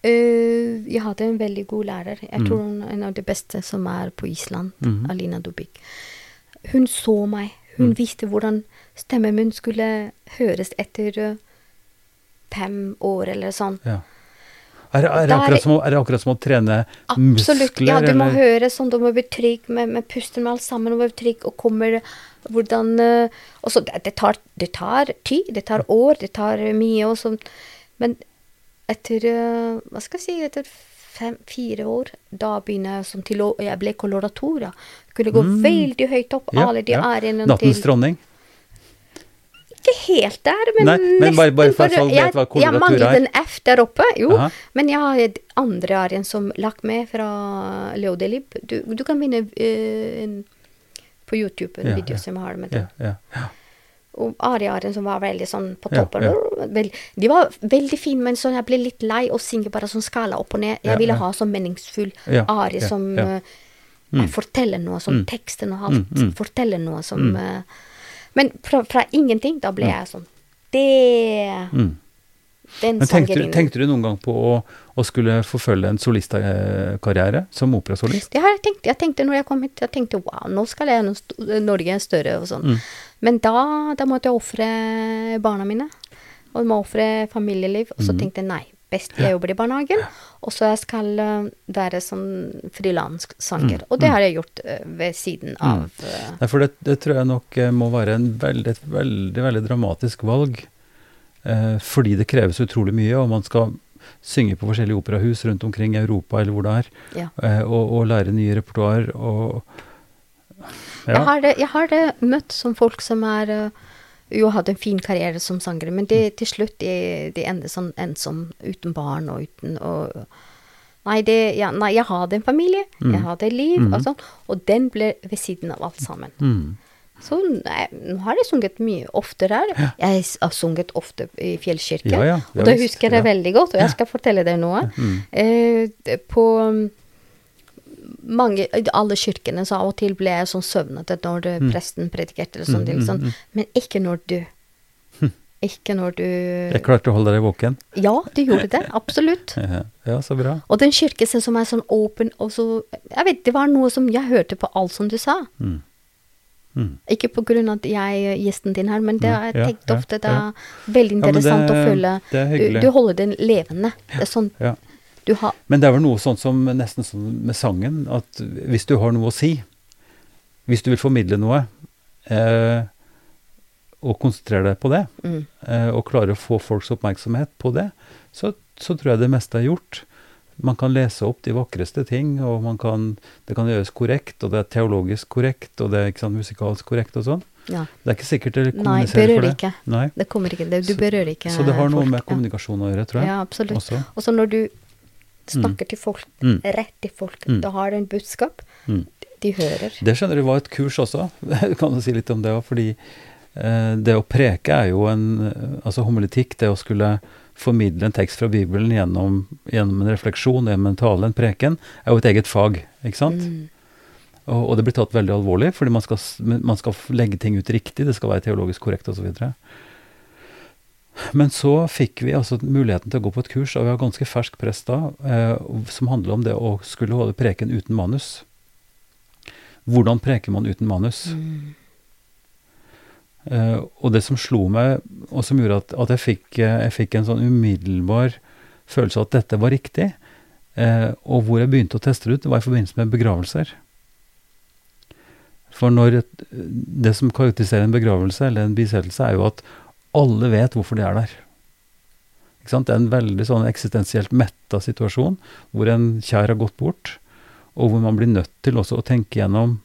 Eh, jeg hadde en veldig god lærer. Jeg Mm. tror hun er en av de beste som er på Island. Mm. Alina Dubik. Hun så meg. Hun Mm. visste hvordan stemmen min skulle høres etter fem år eller sånn. Ja. Er, er, det akkurat som, er det akkurat som å trene Absolutt. muskler? Ja, du må eller? høre sånn, du må bli trygg med, med pusten med alt sammen. Du må bli trygg og kommer hvordan eh, Og det, tar, det tar tid, det tar år, det tar mye og sånn. Men etter eh, Hva skal jeg si Etter fem-fire år, da begynner jeg som til å Jeg ble koloratura. Kunne gå Mm. veldig høyt opp. Ja, alle de ja. til. Nattens til dronning? Ikke helt der, men Nei, men bare- bare for nesten, folk vet hva jeg, jeg manglet en F der oppe, jo. Aha. Men jeg har andre arien som lagt med fra Leo Delib. Du, du kan vinne uh, en, på YouTube en Ja, video ja. som jeg har med det. ja, ja. Og ariarien som var veldig sånn på toppen. de var veldig fine, men sånn, jeg ble litt lei å synge bare sånn skala opp og ned. Jeg ville ha sånn meningsfull Ja, arie ja, som eh, Mm. forteller noe, som Mm. teksten og alt Mm, mm. forteller noe som Mm. Men fra, fra ingenting, da ble jeg sånn Det Mm. Den Men tenkte, du- tenkte du noen gang på å, å skulle forfølge en solistkarriere som operasolist? Det har jeg tenkt. Jeg tenkte når jeg kom hit, jeg tenkte wow, nå skal jeg gjennom Norge større og sånn. Mm. Men da, da måtte jeg ofre barna mine. Og jeg må ofre familieliv. Og så Mm. tenkte jeg nei, best jeg jobber i barnehagen. Og så jeg skal eh, være sånn frilanssanger. Mm, Og det mm. har jeg gjort eh, ved siden av mm. Nei, for det, det tror jeg nok må være en veldig, veldig, veldig dramatisk valg. Eh, fordi det kreves utrolig mye, og man skal synge på forskjellige operahus rundt omkring i Europa eller hvor det er, Ja. eh, og, og lære nye repertoar og Jeg, har det, jeg har det møtt som folk som er eh, jo hadde en fin karriere som sanger, men de, til slutt de, de ender sånn ensom, uten barn og uten og, Nei, det, ja, nei, jeg hadde en familie, Mm. jeg hadde et liv, mm. og sånn, og den ble ved siden av alt sammen. Mm. Så nei, nå har jeg sunget mye oftere her. Jeg har sunget ofte i Fjellkirken, Ja, ja, og da husker jeg ja. veldig godt, og jeg skal fortelle deg noe. Mm. Eh, på mange, alle kirkene, så av og til ble jeg sånn søvnete når mm. presten predikerte eller sånt, Mm, det er litt mm, sånn. mm. Men ikke når du Ikke når du Jeg klarte å holde deg våken. Ja, du gjorde det. Absolutt. Ja, så bra. Og den kirken som er sånn åpen, og så Jeg vet, det var noe som Jeg hørte på alt som du sa. Mm. Mm. Ikke på grunn av at jeg er gjesten din her, men det Mm, har jeg tenkt ja, ofte. Det er veldig interessant det- å føle du, du holder den levende. Det er sånn Men det er vel noe sånt som nesten sånn med sangen, at hvis du har noe å si, hvis du vil formidle noe, eh, og konsentrere deg på det, mm, eh, og klare å få folks oppmerksomhet på det, så, så tror jeg det meste er gjort. Man kan lese opp de vakreste ting, og man kan, det kan gjøres korrekt, og det er teologisk korrekt, og det er sant, musikalsk korrekt og sånn. Ja. Det er ikke sikkert det Nei, kommuniserer for det. ikke. Nei. Det kommer ikke det, Du berører ikke Så det har noe folk, med kommunikasjon å gjøre, tror jeg. Ja, absolutt. Også. Og så når du snakker til folk, Mm. rett til folk, Mm. da har du en budskap. Mm. De hører. Det skjønner du var et kurs også. kan du si litt om det òg? Fordi eh, det å preke er jo en Altså homiletikk, det å skulle formidle en tekst fra Bibelen gjennom, gjennom en refleksjon, gjennom en tale, en preken, er jo et eget fag. Ikke sant? Mm. Og, og det blir tatt veldig alvorlig, fordi man skal, man skal legge ting ut riktig, det skal være teologisk korrekt osv. Men så fikk vi altså muligheten til å gå på et kurs, og vi har ganske fersk prest da, eh, som handler om det å skulle holde preken uten manus. Hvordan preker man uten manus? Mm. Eh, og det som slo meg, og som gjorde at, at jeg, fikk, eh, jeg fikk en sånn umiddelbar følelse av at dette var riktig, eh, og hvor jeg begynte å teste det ut, det var i forbindelse med begravelser. For når et, det som karakteriserer en begravelse eller en bisettelse, er jo at alle vet hvorfor de er der. Det er en veldig sånn eksistensielt metta situasjon, hvor en kjær har gått bort, og hvor man blir nødt til også å tenke gjennom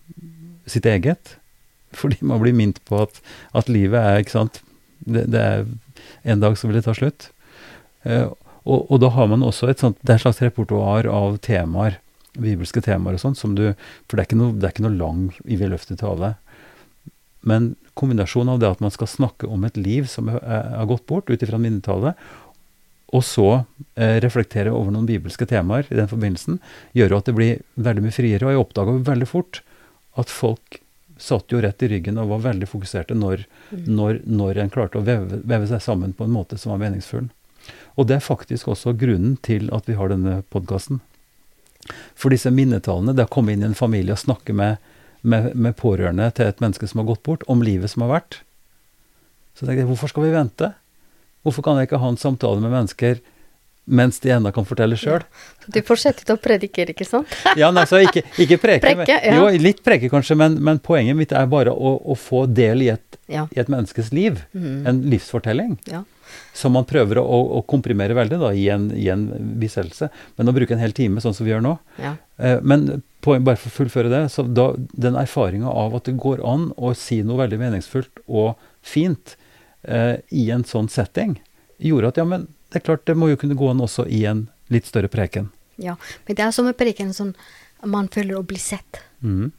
sitt eget. Fordi man blir minnet på at, at livet er ikke sant, det, det er En dag så vil det ta slutt. Eh, og, og da har man også et sånt, det er et slags repertoar av temaer, bibelske temaer og sånn, som du For det er ikke noe, det er ikke noe lang, iveløftig tale. Men kombinasjonen av det at man skal snakke om et liv som har gått bort, ut ifra minnetallet, og så eh, reflektere over noen bibelske temaer i den forbindelsen, gjør jo at det blir veldig mye friere. Og jeg oppdaga veldig fort at folk satt jo rett i ryggen og var veldig fokuserte når, Mm. når, når en klarte å veve, veve seg sammen på en måte som var meningsfull. Og det er faktisk også grunnen til at vi har denne podkasten. For disse minnetallene, det å komme inn i en familie og snakke med, med, med, pårørende til et menneske som har gått bort, om livet som har vært Så tenker jeg, hvorfor skal vi vente? Hvorfor kan jeg ikke ha en samtale med mennesker mens de ennå kan fortelle sjøl? Ja, du fortsetter å predikere, ikke sant? ja, nei, så ikke, ikke preke. preke ja. Jo, litt preke kanskje, men, men, poenget mitt er bare å, å få del i et, ja. i et menneskes liv. Mm. En livsfortelling. Ja. Som man prøver å, å komprimere veldig da, i en, i en biselse. Men å bruke en hel time, sånn som vi gjør nå. Ja. Eh, men på, bare for å fullføre det, så da, den erfaringa av at det går an å si noe veldig meningsfullt og fint eh, i en sånn setting, gjorde at ja, men det er klart det må jo kunne gå an også i en litt større preken. Ja, men det er som en preken sånn man føler å bli sett. Mm.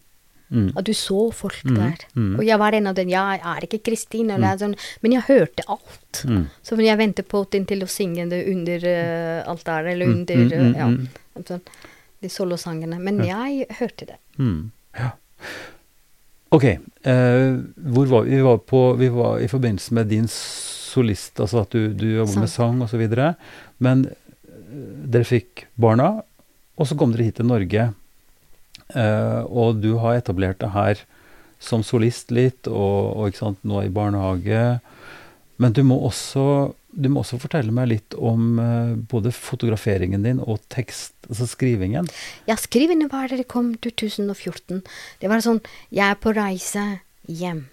Mm. At du så folk Mm, der. mm. Og jeg var en av dem. jeg er ikke Kristin, eller sånn, men jeg hørte alt. Mm. Så jeg ventet på den til å synge det under uh, altaret, eller Mm, under mm, mm, eh, ja, mm. sånn, de solosangene. Men jeg hørte det. Mm. Ja. Ok. Eh, hvor var vi? Vi var, på, vi var i forbindelse med din solist, altså at du, du jobber med sang osv. Men eh, dere fikk barna, og så kom dere hit til Norge. Eh, og du har etablert det her som solist litt, og, og sant, nå i barnehage. Men du må også, du må også fortelle meg litt om eh, både fotograferingen din og tekst, altså skrivingen. Ja, skrivingen var det kom 2014. Det var sånn, jeg er på reise hjem.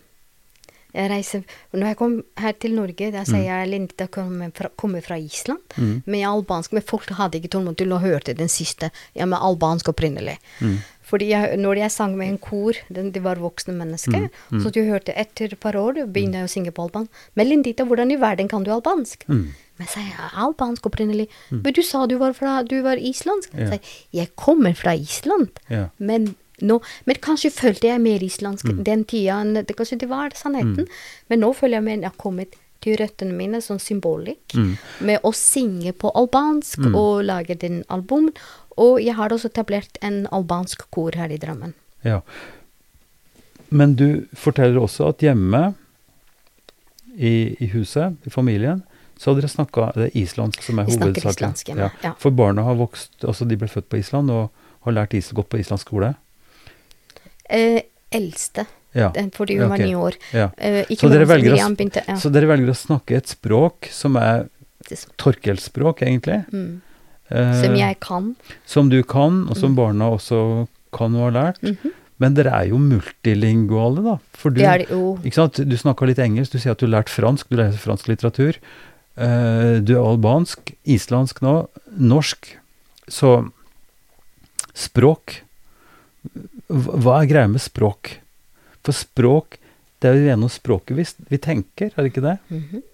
Jeg reiser, når jeg kom her til Norge, da sier jeg Linda kommer fra, kommer fra Island Mm. med albansk, men folk hadde ikke tålmodighet til å høre den siste, ja, med albansk opprinnelig. Mm. Fordi jeg, når jeg sang med en kor, den, det var voksne mennesker, Mm, så du hørte etter et par år, begynner jeg å synge på albansk. Men Lindita, hvordan i verden kan du albansk? Mm. Men sier sa albansk opprinnelig. Men du sa du var fra, du var islandsk. Ja. Jeg, jeg kommer fra Island. Ja. Men, nå, men kanskje følte jeg mer islandsk Mm. den tida. enn Det, kanskje det var sannheten. Men nå føler jeg meg jeg har kommet til røttene mine, som symbolikk, Mm. med å synge på albansk og lage din album. Og jeg har også etablert en albansk kor her i Drammen. Ja. Men du forteller også at hjemme i, i huset, i familien, så hadde dere snakka det er islandsk som er hovedsaken. hjemme, ja. For barna har vokst, altså de ble født på Island og har lært is, gått på islandsk skole. Eh, eldste, Ja. den, fordi hun Ja, var ok. år. ja. Eh, Så dere å begynte, ja. Så dere velger å snakke et språk som er torkelspråk, egentlig. Mm. Eh, Som jeg kan. som du kan, og som Mm. barna også kan og har lært. Mhm. Men dere er jo multilinguale, da. For du, Det er det jo. Ikke sant? Du snakka litt engelsk, du sier at du har lært fransk, du leser fransk litteratur. Eh, du er albansk, islandsk nå, norsk. Så språk hva er greia med språk? For språk, det er jo gjennom språket vi, vi tenker, er det ikke det? Mhm.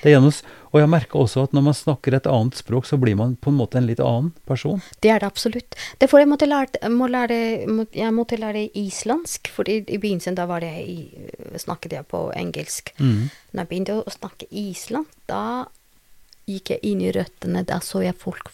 det er gjennom, og jeg merker også at når man snakker et annet språk, så blir man på en måte en litt annen person. Det er det absolutt. Derfor jeg måtte lære, må lære, må, jeg måtte lære islandsk, for i, i begynnelsen da var det i, snakket jeg på engelsk. Mm. Når jeg begynte å snakke island, da gikk jeg inn i røttene, da så jeg folk,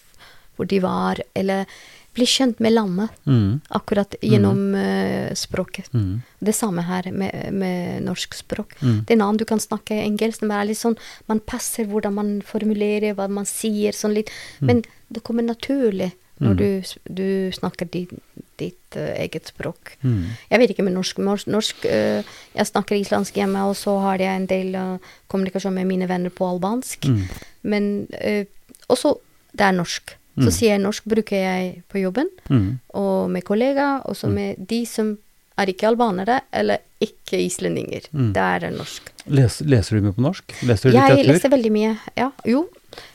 hvor de var, eller ble kjent med landet, Mm. akkurat gjennom eh, språket. Mm. Det samme her med, med norsk språk. Mm. Det er en annen du kan snakke engelsk, men det er litt sånn, man passer hvordan man formulerer, hva man sier, sånn litt. Men det kommer naturlig når Mm. du, du snakker ditt, ditt uh, eget språk. Mm. Jeg vet ikke med norsk. Norsk, eh, Jeg snakker islandsk hjemme, og så har jeg en del uh, kommunikasjon med mine venner på albansk. Mm. Men uh, også det er norsk. Så Mm. sier jeg norsk bruker jeg på jobben, Mm. og med kollegaer, og så med de som er ikke albanere, eller ikke islendinger. Mm. Det er norsk. Les, leser du mye på norsk? Leser du Jeg leser veldig mye, ja. Jo.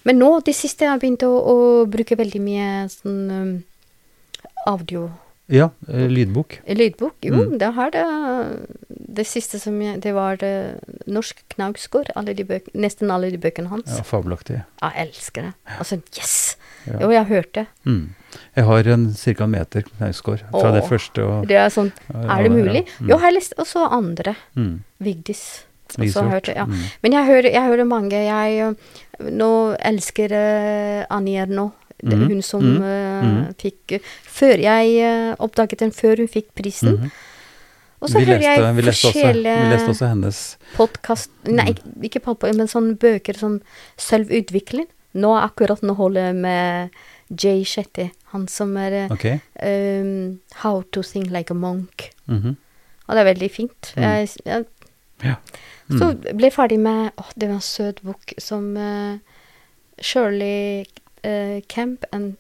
Men nå, det siste, jeg har begynt å, å bruke veldig mye sånn um, audio. Ja, eh, lydbok. Lydbok, jo, Mm. det har det Det siste som jeg Det var det Norsk Knausgård, alle de bøk, nesten alle de bøkene hans. Ja, fabelaktig. Jeg elsker det. Altså, yes! Ja. Jo, jeg har hørt det. Mm. Jeg har en ca. en meter Knausgård fra det første. Og, Det er sånn Er det ja, mulig? mm. Jo, jeg har lest også andre. mm. Vigdis. Også har hørt det, ja. mm. Men jeg hører, jeg hører mange. Jeg øh, nå elsker uh, nå. Det Mhm, Hun som mm mhm. fikk øh, Før jeg uh, oppdaget den før hun fikk prisen. Mhm. Og så hører jeg vi, leste også, vi leste også hennes podkast Nei, Mhm. ikke- podkast, men sånne bøker som selvutvikling. Nå akkurat nå holder jeg med Jay Shetty, han som er okay. Um, How to Sing Like a Monk. Mhm. Og det er veldig fint. Mm. Jeg, jeg, Ja. så ble jeg ferdig med Åh, det var en søt bok som uh, Shirley eh, Kemp og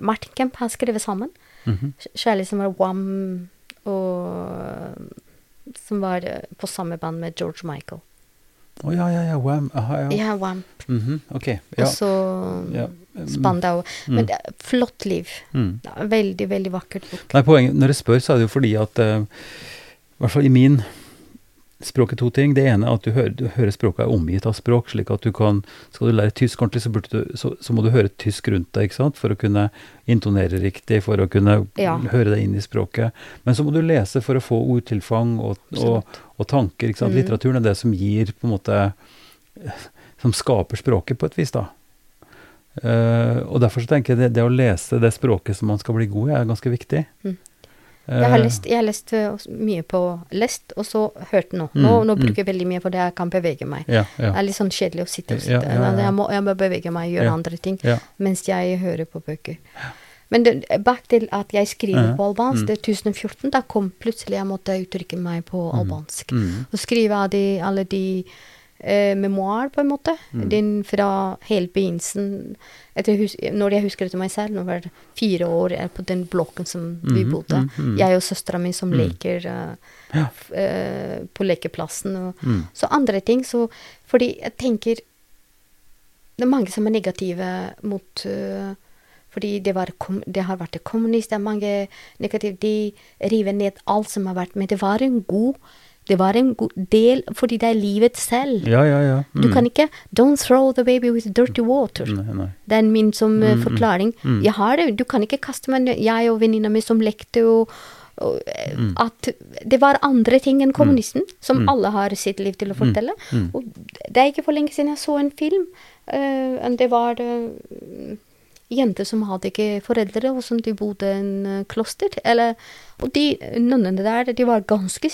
Martin Kemp har skrevet sammen. Mhm. Kjærlig som var Wam og Som var eh, på samme band med George Michael. Å ja, ja, ja. Wham. Aha, ja. Ja, Wam. Mhm, Ok. Og så ja. Mm, Spandau. Men er flott liv. Mm. Veldig, veldig vakkert bok. Nei, poenget, Når jeg spør, så er det jo fordi at uh, I hvert fall i min språk er to ting. Det ene er at du hører, du hører språket er omgitt av språk, slik at du kan Skal du lære tysk ordentlig, så, du, så, så må du høre tysk rundt deg, ikke sant? For å kunne intonere riktig, for å kunne Ja. høre deg inn i språket. Men så må du lese for å få ordtilfang og, og, og tanker. ikke sant? Mm. Litteraturen er det som gir på en måte Som skaper språket på et vis, da. Uh, og derfor så tenker jeg det, det å lese det språket som man skal bli god i, er ganske viktig. Mm. Jeg har Eh, lest, jeg har lest eh, mye på lest, og så hørt nå. Mm, Nå, nå mm. bruker jeg veldig mye for det jeg kan bevege meg. Ja, ja. Det er litt sånn kjedelig å sitte og sitte. ja, ja. Jeg, må, jeg må bevege meg og gjøre andre ting mens jeg hører på bøker. Men det, bak til at jeg skriver på albansk, mm. det er 1014, da kom plutselig jeg måtte uttrykke meg på albansk. Mm. Og skrive de, alle de eh, memoar, på en måte. Mm. Den fra helt begynnelsen. Hus når jeg husker det til meg selv, når jeg var fire år eh, på den blokken som vi Mhm, bodde. Mm. Jeg og søstera mi som Mm. leker uh, Ja. f- uh, på lekeplassen. Og, Mm. så andre ting. Så fordi jeg tenker Det er mange som er negative mot uh, Fordi det, var det har vært kommunist, det er mange negative De river ned alt som har vært Men det var en god Det var en god del fordi det er livet selv. Ja, ja, ja. Du Mm. kan ikke Don't throw the baby with dirty water. Nei, nei. Det er min som eh, Mm, mm, forklaring. mm. Jeg har det, du kan ikke kaste meg. Jeg og venninna mi som lekte og, og eh, Mm. At det var andre ting enn kommunisten, som Mm. alle har sitt liv til å fortelle. Mm. Og det er ikke for lenge siden jeg så en film. Uh, det var uh, jenter som hadde ikke foreldre, og som de bodde i en kloster. Eller, og de nonnene der, de var ganske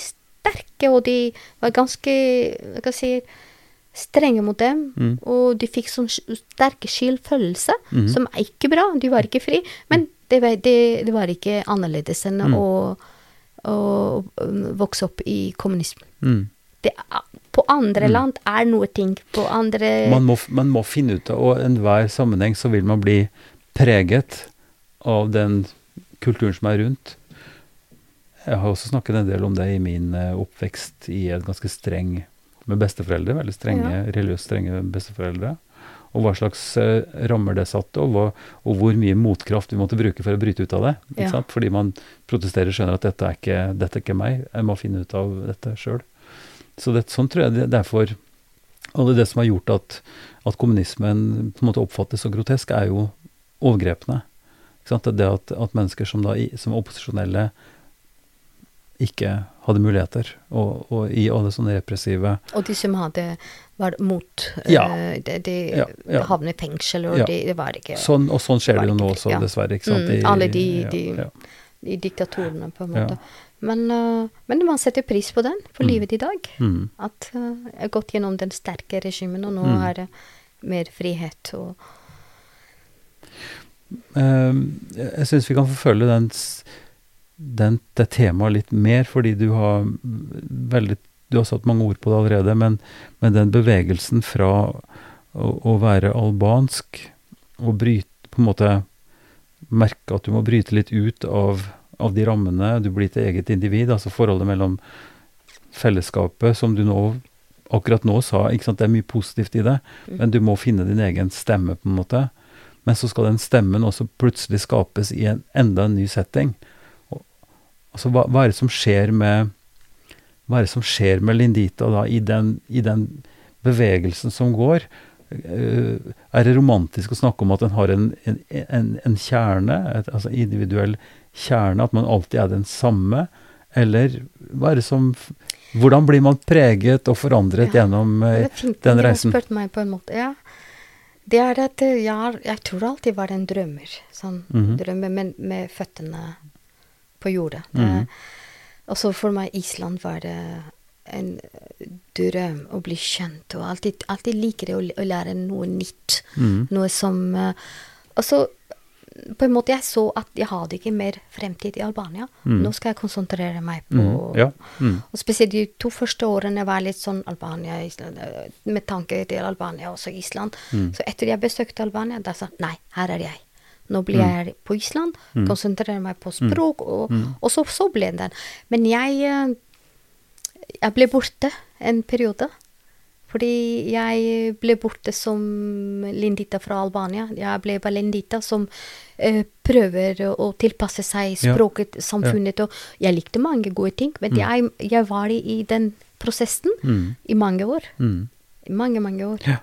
sterke, og de var ganske jeg kan si, strenge mot dem. Mm. Og de fikk sånn sterke skyldfølelse, mm. som er ikke bra. De var ikke fri. Men det var, det, det var ikke annerledes enn Mm. å, å um, vokse opp i kommunismen. Mm. Det, på andre land er noe ting. På andre Man, må, man må finne ut av Og i enhver sammenheng så vil man bli preget av den kulturen som er rundt. Jeg har også snakket en del om det i min eh, oppvekst i et ganske streng med besteforeldre. Veldig strenge, Ja. religiøst strenge besteforeldre. Og hva slags eh, rammer det satte, og, hva, og hvor mye motkraft vi måtte bruke for å bryte ut av det. Ikke Ja. sant? Fordi man protesterer skjønner at dette er ikke, dette er ikke meg, jeg må finne ut av dette sjøl. Så det, sånn tror jeg det, derfor Og det, det som har gjort at, at kommunismen på en måte oppfattes så grotesk, er jo overgrepene. Ikke sant? Det at, at mennesker som, da, som er opposisjonelle ikke hadde muligheter, og, og i alle sånne repressive Og de som hadde var mot Ja. eh, De, de Ja, ja. havnet i fengsel, og Ja. de, det var ikke sånn, Og sånn skjer det jo nå også, ja. dessverre. ikke sant? Mm, I- alle de, ja, de, ja. de diktatorene, på en Ja. måte. Men, uh, men man setter pris på den, for Mm. livet i dag. Mm. At uh, jeg har gått gjennom den sterke regimen, og nå Mm. er det mer frihet og Ehm, jeg syns vi kan forfølge den, den, det temaet litt mer, fordi du har veldig Du har satt mange ord på det allerede, men, men den bevegelsen fra å, å være albansk og bryte På en måte merke at du må bryte litt ut av, av de rammene. Du blir til eget individ, altså forholdet mellom fellesskapet, som du nå akkurat nå sa, ikke sant, det er mye positivt i det, Mm. men du må finne din egen stemme, på en måte. Men så skal den stemmen også plutselig skapes i en enda en ny setting. Altså, hva, hva er det som skjer med Hva er det som skjer med Lindita da, i den, i den bevegelsen som går? Eh, er det romantisk å snakke om at den har en, en, en, en kjerne, et, altså individuell kjerne, at man alltid er den samme? Eller hva er det som Hvordan blir man preget og forandret Ja. gjennom eh, den reisen? spurt meg på en måte. Ja. Det er at eh, jeg, jeg tror alltid var en drømmer. Sånn Mhm. drømmer, men med føttene på jorda. Det, Mhm. Og så for meg Island var det en drøm å bli kjent, og alltid, alltid liker jeg å, å lære noe nytt. Mm. Noe som Altså Og på en måte jeg så at jeg hadde ikke mer fremtid i Albania. Mm. Nå skal jeg konsentrere meg på Mm. Ja. Mm. Og spesielt de to første årene var litt sånn Albania, Island, eh, med tanke til Albania, også Island. Mm. Så etter jeg besøkte Albania, da sa jeg nei, her er jeg. Nå blir Mm. jeg på Island, konsentrerer meg på språk, og, Mm. og så, så ble den. Men jeg, eh, jeg ble borte en periode. Fordi jeg ble borte som lindita fra Albania. Jeg ble bare Lindita som eh, prøver å tilpasse seg Ja. språket, samfunnet. Og jeg likte mange gode ting, men jeg, jeg var i, den prosessen Mm. i mange år. Mm. I mange, mange år. Ja.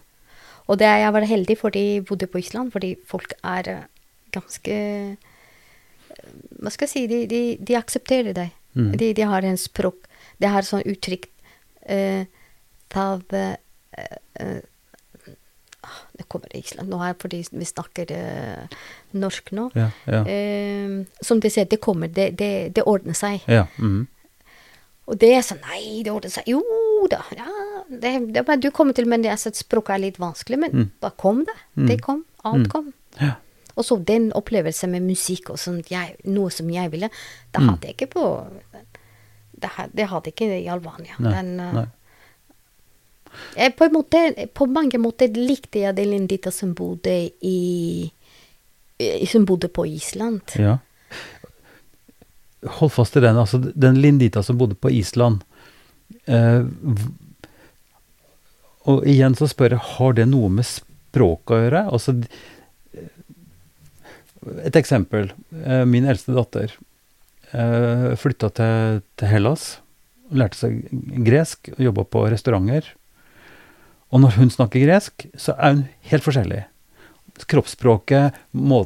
Og det, jeg var heldig fordi jeg bodde på Island, fordi folk er ganske eh, Hva skal jeg si De, de, de aksepterer deg. Mm. De, de har en språk De har sånn uttrykk uh, av uh, eh, Det kommer i Island nå her fordi vi snakker uh, norsk nå. Ja. Ja. Uh, som de sier, det kommer. Det, det, det ordner seg. ja. Mm. Og det er sånn Nei, det ordner seg. Jo da. Ja, det, det er bare du kommer til, men det er så- språket er litt vanskelig. Men Mm. da kom det. Mm. Det kom. Alt Mm. kom. ja. Og så den opplevelsen med musikk og sånt, jeg, noe som jeg ville, det Mm. hadde jeg ikke på Det, det hadde jeg ikke i Albania. Nei. Den, eh, Nei. jeg, på, en måte, på mange måter likte jeg den Lindita som bodde i, Som bodde på Island. Ja. Hold fast i den. Altså, den Lindita som bodde på Island. Eh, og igjen så spør jeg, har det noe med språket å gjøre? Altså, et eksempel. Eh, min eldste datter eh, flytta til, til Hellas. Lærte seg gresk og jobba på restauranter. Og når hun snakker gresk, så er hun helt forskjellig kroppsspråket,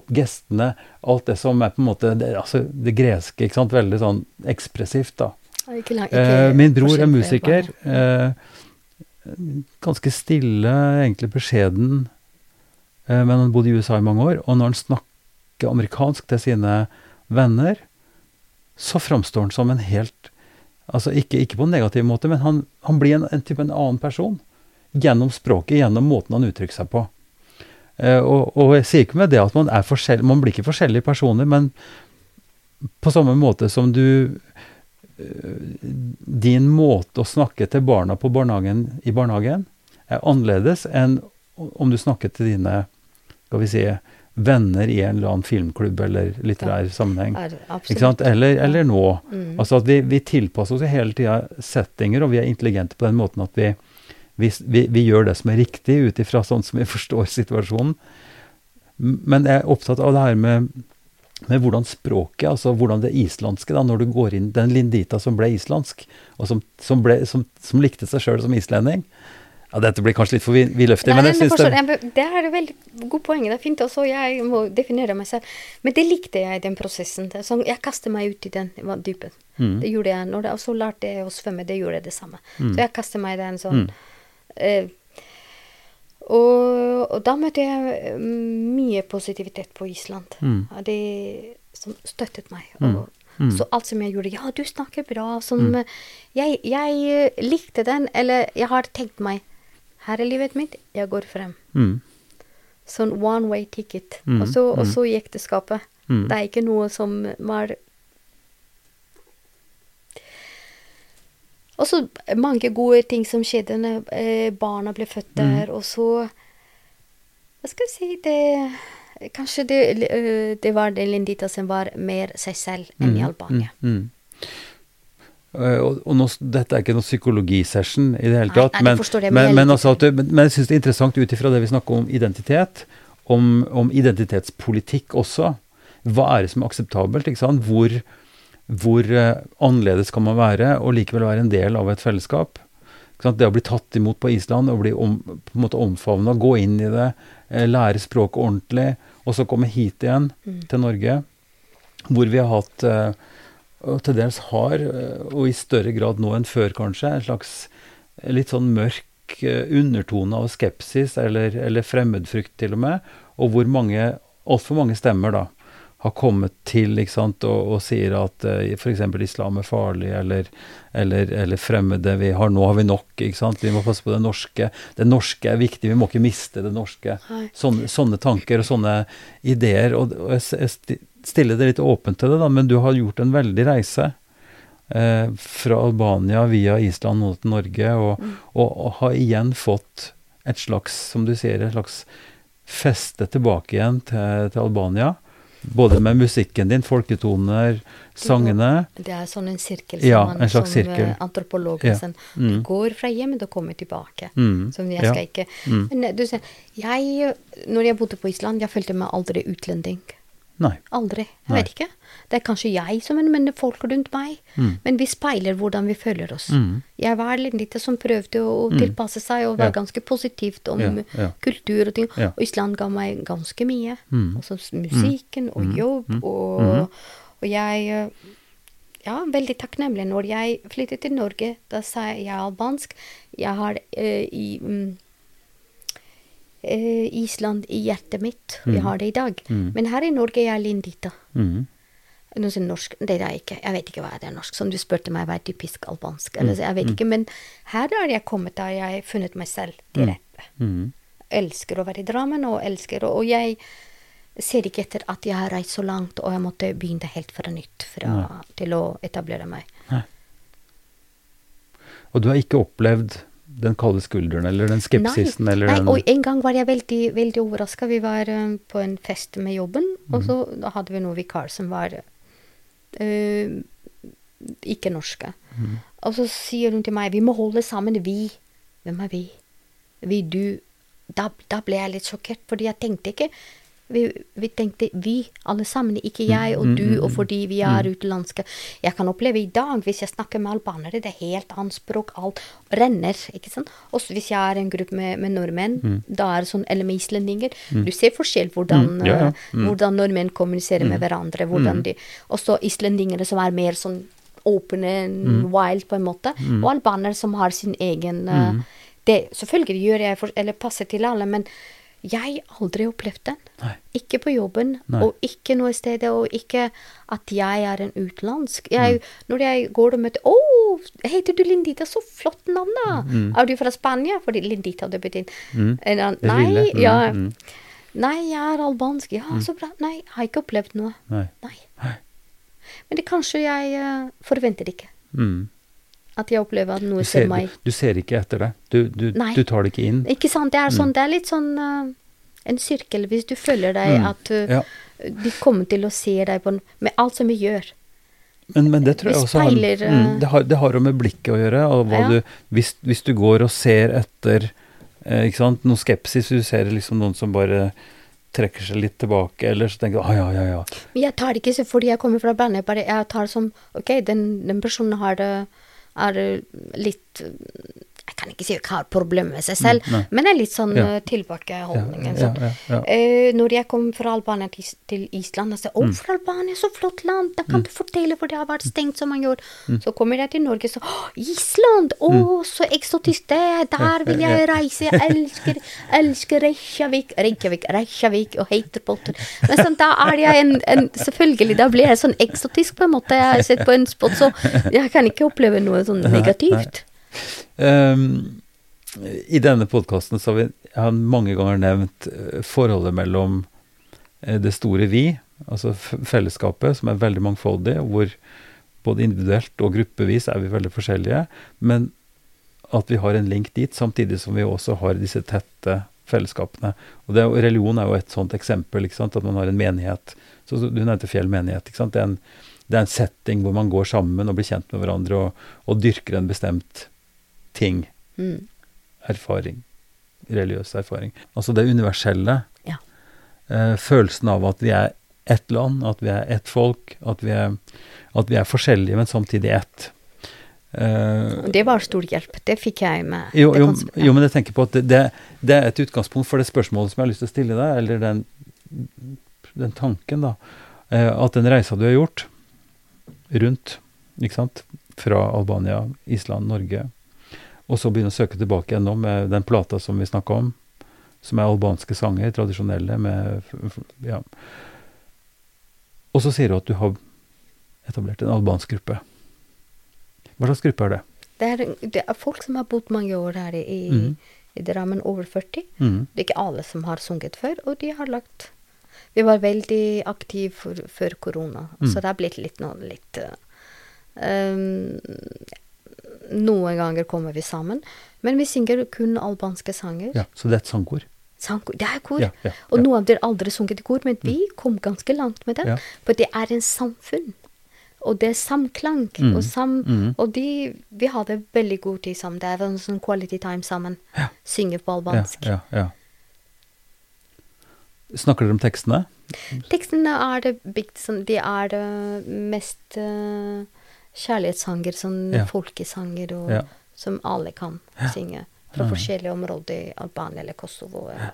gestene, alt det som er på en måte det, altså det greske, ikke sant, veldig sånn ekspressivt, da. Ikke ikke Eh, min bror er musiker. Eh, ganske stille, egentlig beskjeden, eh, men han bodde i USA i mange år. Og når han snakker amerikansk til sine venner, så framstår han som en helt Altså ikke, ikke på en negativ måte, men han, han blir en, en type en annen person. Gjennom språket, gjennom måten han uttrykker seg på. Eh, og, og jeg sier ikke med det at man er forskjellig, man blir ikke forskjellige personer, men på samme måte som du eh, Din måte å snakke til barna på barnehagen, i barnehagen er annerledes enn om du snakker til dine skal vi si, venner i en eller annen filmklubb eller litterær sammenheng. Er, Ikke sant? Eller, eller nå. Mm. Altså at vi, vi tilpasser oss hele tida settinger, og vi er intelligente på den måten at vi, vi, vi, vi gjør det som er riktig ut ifra sånn som vi forstår situasjonen. Men jeg er opptatt av det her med, med hvordan språket, altså hvordan det islandske, da, når du går inn Den lindita som ble islandsk, og som, som, ble, som, som likte seg sjøl som islending ja, Dette blir kanskje litt for vi- vidløftig, men jeg syns det det er et veldig godt poeng. Det er fint også, jeg må definere meg selv. Men det likte jeg den prosessen. Er Sånn, jeg kastet meg ut i den dypen. Mm. Det gjorde jeg. Når det, og så lærte jeg å svømme. Det gjorde jeg det samme. Mm. Så jeg kastet meg i den sånn Mm. eh, og, og da møtte jeg eh, mye positivitet på Island. Mm. Det som støttet meg. Mm. Og, Mm. Så alt som jeg gjorde Ja, du snakker bra. Som jeg, jeg eh, likte den, eller jeg har tenkt meg Her er livet mitt, jeg går frem. Mm. Sånn one way ticket. Mm, Og, så, og mm. så i ekteskapet. Mm. Det er ikke noe som var Og så mange gode ting som skjedde når eh, barna ble født Mm. der, og så Hva skal jeg si det Kanskje det, eh, det var det Lindita som var mer seg selv enn i Albania. Mm, og, og nå, dette er ikke noe psykologisession i det hele tatt, nei, jeg men, det, men men, altså at men, jeg syns det er interessant ut ifra det vi snakker om identitet, om, om identitetspolitikk også. Hva er det som er akseptabelt? ikke sant? Hvor, hvor uh, annerledes kan man være og likevel være en del av et fellesskap? Det å bli tatt imot på Island og bli om, på en måte omfavna, gå inn i det, eh, lære språket ordentlig, og så komme hit igjen Mm. til Norge, hvor vi har hatt eh, og til dels har, eh, og i større grad nå enn før kanskje, en slags eh, litt sånn mørk eh, undertone av skepsis, eller, eller fremmedfrykt til og med, og hvor mange, altfor mange stemmer da, har kommet til ikke sant, og, og sier at uh, f.eks. islam er farlig, eller, eller, eller, fremmede vi har, Nå har vi nok. ikke sant, Vi må passe på det norske. Det norske er viktig, vi må ikke miste det norske. Sånne, sånne, tanker og sånne ideer. og, og jeg, jeg stiller det litt åpent til det, da, men du har gjort en veldig reise. Eh, fra Albania via Island og til Norge, og, mm. og, og, har igjen fått et slags, som du sier, et slags feste tilbake igjen til, til Albania. Både med musikken din, folketoner, sangene. Det er sånn en sirkel som, ja, en som sirkel. antropologen ja. mm. Du går fra hjemmet og kommer tilbake. Mm. Som jeg skal ja. ikke mm. Men du ser, jeg, når jeg bodde på Island, jeg følte meg aldri utlending. Nei. Aldri. Jeg Nei. vet ikke. Det er kanskje jeg som er men folk rundt meg. Mm. Men vi speiler hvordan vi føler oss. Mm. Jeg var litt som prøvde å mm. tilpasse seg og være ja. ganske positivt om ja, ja. kultur og ting. Og Island ga meg ganske mye. Mm. Altså musikken og mm. jobb mm. og, og jeg ja, veldig takknemlig. Når jeg flyttet til Norge, da sa jeg albansk. Jeg har uh, i eh, Island i hjertet mitt. Mm. Jeg har det i dag. Mm. Men her i Norge er jeg lindita. Mm. Noe norsk Det er jeg ikke. Jeg vet ikke hva det er norsk. Som du spurte meg, hva er typisk albansk? Eller, jeg vet mm. ikke. Men her har jeg kommet, da jeg har funnet meg selv direkte. Mm. mm. Elsker å være i Drammen, og elsker Og jeg ser ikke etter at jeg har reist så langt, og jeg måtte begynne helt fra nytt fra, til å etablere meg. Nei. Og du har ikke opplevd den kalde skulderen eller den skepsisen? Nei, eller nei den og en gang var jeg veldig, veldig overraska. Vi var uh, på en fest med jobben, mm. og så da hadde vi noen vikar som var uh, ikke norske. Mm. Og så sier hun til meg 'Vi må holde sammen, vi'. Hvem er vi? Vi, du. Da, da ble jeg litt sjokkert, fordi jeg tenkte ikke vi, vi, tenkte vi, alle sammen, ikke mm, jeg og mm, du, mm, og fordi vi er utenlandske. Jeg kan oppleve i dag, hvis jeg snakker med albanere, det er helt annet språk, alt renner. ikke sant? Også hvis jeg er en gruppe med, med nordmenn, mm. da er det sånn, eller med islendinger. Mm. Du ser forskjell hvordan, mm. ja, ja. hvordan nordmenn kommuniserer med hverandre. hvordan de, Også islendingere som er mer sånn åpne, wild, på en måte. Og albanere som har sin egen uh, det, Selvfølgelig gjør jeg for, eller passer til alle, men jeg har aldri opplevd den. Nei. Ikke på jobben, Nei. og ikke noe sted, og ikke at jeg er en utenlandsk. Jeg, mm. Når jeg går og møter 'Å, oh, heter du Lindita? Så flott navn, da!' Mm. 'Er du fra Spania?' Fordi Lindita det betyr mm. Nei, mm, ja. Mm. Nei, jeg er albansk. Ja, mm. så bra. Nei, jeg har ikke opplevd noe. Nei. Nei. Men det kanskje jeg uh, forventer ikke. Mm. At jeg opplever at noe ser, ser meg du, du, ser ikke etter det? Du, du, du, tar det ikke inn? Ikke sant. Det er, sånn, mm. det er litt sånn uh, en sirkel. Hvis du føler deg mm. at uh, ja. de kommer til å se deg på, med alt som vi gjør. Men, men det tror jeg også har, mm, det, har, det har med blikket å gjøre. og ja. hvis, hvis, du går og ser etter eh, ikke sant, noe skepsis, du ser liksom noen som bare trekker seg litt tilbake, eller så tenker du ah, ja, ja, ja. Men jeg tar det ikke fordi jeg kommer fra bandet, bare jeg tar det som Ok, den, den personen har det er litt jeg kan ikke si jeg har problemer med seg selv, mm, men er litt sånn ja. Eh, tilbakeholdning. Ja, ja, ja, uh, når jeg kom fra Albania til, til Island og sa 'Å, mm. for Albania, så flott land! Da kan mm. du fortelle, for det har vært stengt så mange år.' Mm. Så kommer jeg til Norge, så 'Å, Island! Å, mm. så eksotisk det er! Der vil jeg reise! Jeg elsker, elsker Reykjavik! Reykjavik, Reykjavik og Heiterpotter. Men sånn, da er jeg en, en, Selvfølgelig, da blir jeg sånn eksotisk, på en måte. Jeg har sett på en spot, så jeg kan ikke oppleve noe sånn negativt. Um, I denne podkasten har vi har mange ganger nevnt eh, forholdet mellom eh, det store vi, altså fellesskapet, som er veldig mangfoldig, hvor både individuelt og gruppevis er vi veldig forskjellige, men at vi har en link dit, samtidig som vi også har disse tette fellesskapene. Og det, Religion er jo et sånt eksempel, at man har en menighet. Så, Du nevnte Fjell menighet. Det er, en, det, er en, setting hvor man går sammen og blir kjent med hverandre og, og dyrker en bestemt ting. Mm. Erfaring. Religiøs erfaring. Altså det universelle. Ja. Eh, følelsen av at vi er ett land, at vi er ett folk, at vi er, at vi er forskjellige, men samtidig ett. Uh, det var stor hjelp. Det fikk jeg med. Jo, jo, jo men jeg tenker på at det, det, det, er et utgangspunkt for det spørsmålet som jeg har lyst til å stille deg, eller den, den tanken, da. Uh, at den reisa du har gjort rundt, ikke sant, fra Albania, Island, Norge, og så begynne å søke tilbake igjen nå med den plata som vi snakka om, som er albanske sanger, tradisjonelle med Ja. Og så sier du at du har etablert en albansk gruppe. Hva slags gruppe er det? Det er, det er folk som har bodd mange år her i, i, Mhm. i Drammen, over 40. Mm. Det er ikke alle som har sunget før, og de har lagt Vi var veldig aktive for, før korona, Mm. så det har blitt litt nå litt um, Noen ganger kommer vi sammen, men vi synger kun albanske sanger. Ja, så det er et sangkor? Sangkor, det er kor. Ja, ja, Og ja. noen av dere har aldri sunget i kor, men vi kom ganske langt med det. For det er en samfunn. Og det er samklang. Mm. Og, sam, Mm. og de, vi hadde veldig god tid sammen. Det er en sånn quality time sammen. Ja. Synge på albansk. Ja, ja, ja. Snakker dere om tekstene? Tekstene er det sånn De er det mest eh, kjærlighetssanger, sånn Ja. folkesanger, og, Ja. som alle kan synge. Fra Ja. forskjellige områder i Albania eller Kosovo. Eller.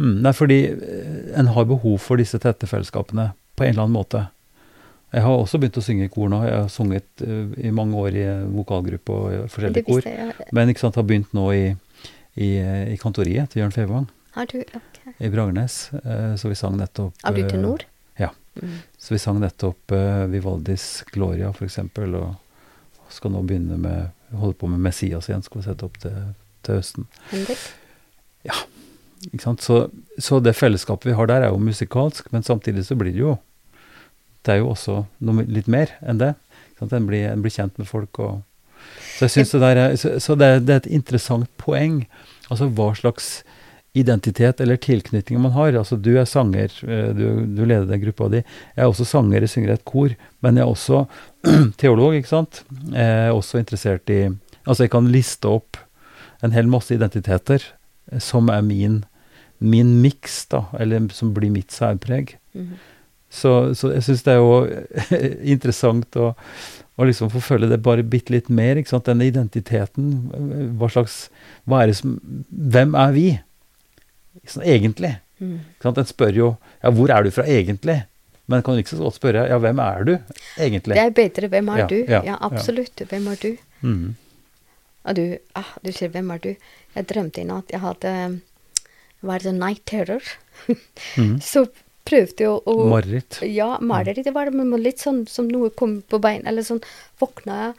Mm, nei, fordi eh, en har behov for disse tette fellesskapene på en eller annen måte. Jeg har også begynt å synge i kor nå. Jeg har sunget eh, i mange år i vokalgruppe og i forskjellige kor. Men ikke sant, har begynt nå i, i, eh, i kantoriet til Jørn Fevang Har du Okay. i Bragernes. Eh, Så vi sang nettopp Er du til nord? Mm. Så vi sang nettopp uh, Vivaldis Gloria, eksempel, og skal nå begynne med Holde på med Messias igjen, skal vi sette opp til, til høsten. Ja, Ikke sant? Så, så det fellesskapet vi har der, er jo musikalsk, men samtidig så blir det jo Det er jo også noe litt mer enn det. Ikke sant? En, blir, en blir kjent med folk og Så jeg det der er, så, så det, det er et interessant poeng. Altså hva slags identitet eller tilknytning man har. Altså du er sanger, eh, du, du leder den gruppa di. Jeg er også sanger, jeg synger i et kor, men jeg er også teolog, ikke sant. Jeg er også interessert i Altså jeg kan liste opp en hel masse identiteter eh, som er min, min miks, da, eller som blir mitt særpreg. Mhm. Så, så jeg syns det er jo interessant å, å liksom få føle det bare bitte litt mer. ikke sant? Denne identiteten. Hva slags hva er det som, Hvem er vi? Sånn, egentlig. Mm. En spør jo ja, hvor er du fra egentlig? Men kan du ikke så godt spørre ja, hvem er du egentlig? Det er bedre. Hvem er Ja, du? ja, Ja, absolutt. Hvem er du? Mm. Og du, ah, du sier 'hvem er du'? Jeg drømte i natt. Jeg hadde var det night terror. mm. Så prøvde jeg å, Mareritt. Ja, mareritt. Det var men litt sånn som noe kom på bein, eller sånn våkna jeg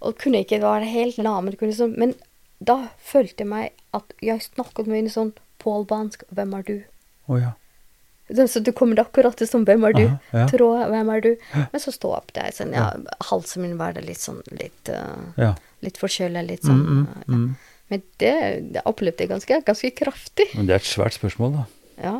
og kunne ikke være helt lam. Kunne sånn, men da følte jeg meg at jeg snakket med en sånn på albansk 'Hvem er du?' Oh, ja. Så du det kommer akkurat til sånn 'Hvem er du?' Aha, ja. Tråd 'Hvem er du?' Men så stå opp der. Sånn, ja, halsen min var det litt sånn litt, uh, ja. litt forkjøla, litt sånn. Mm, mm, ja. mm. Men det, det opplevde jeg ganske, ganske kraftig. Men det er et svært spørsmål, da. Ja.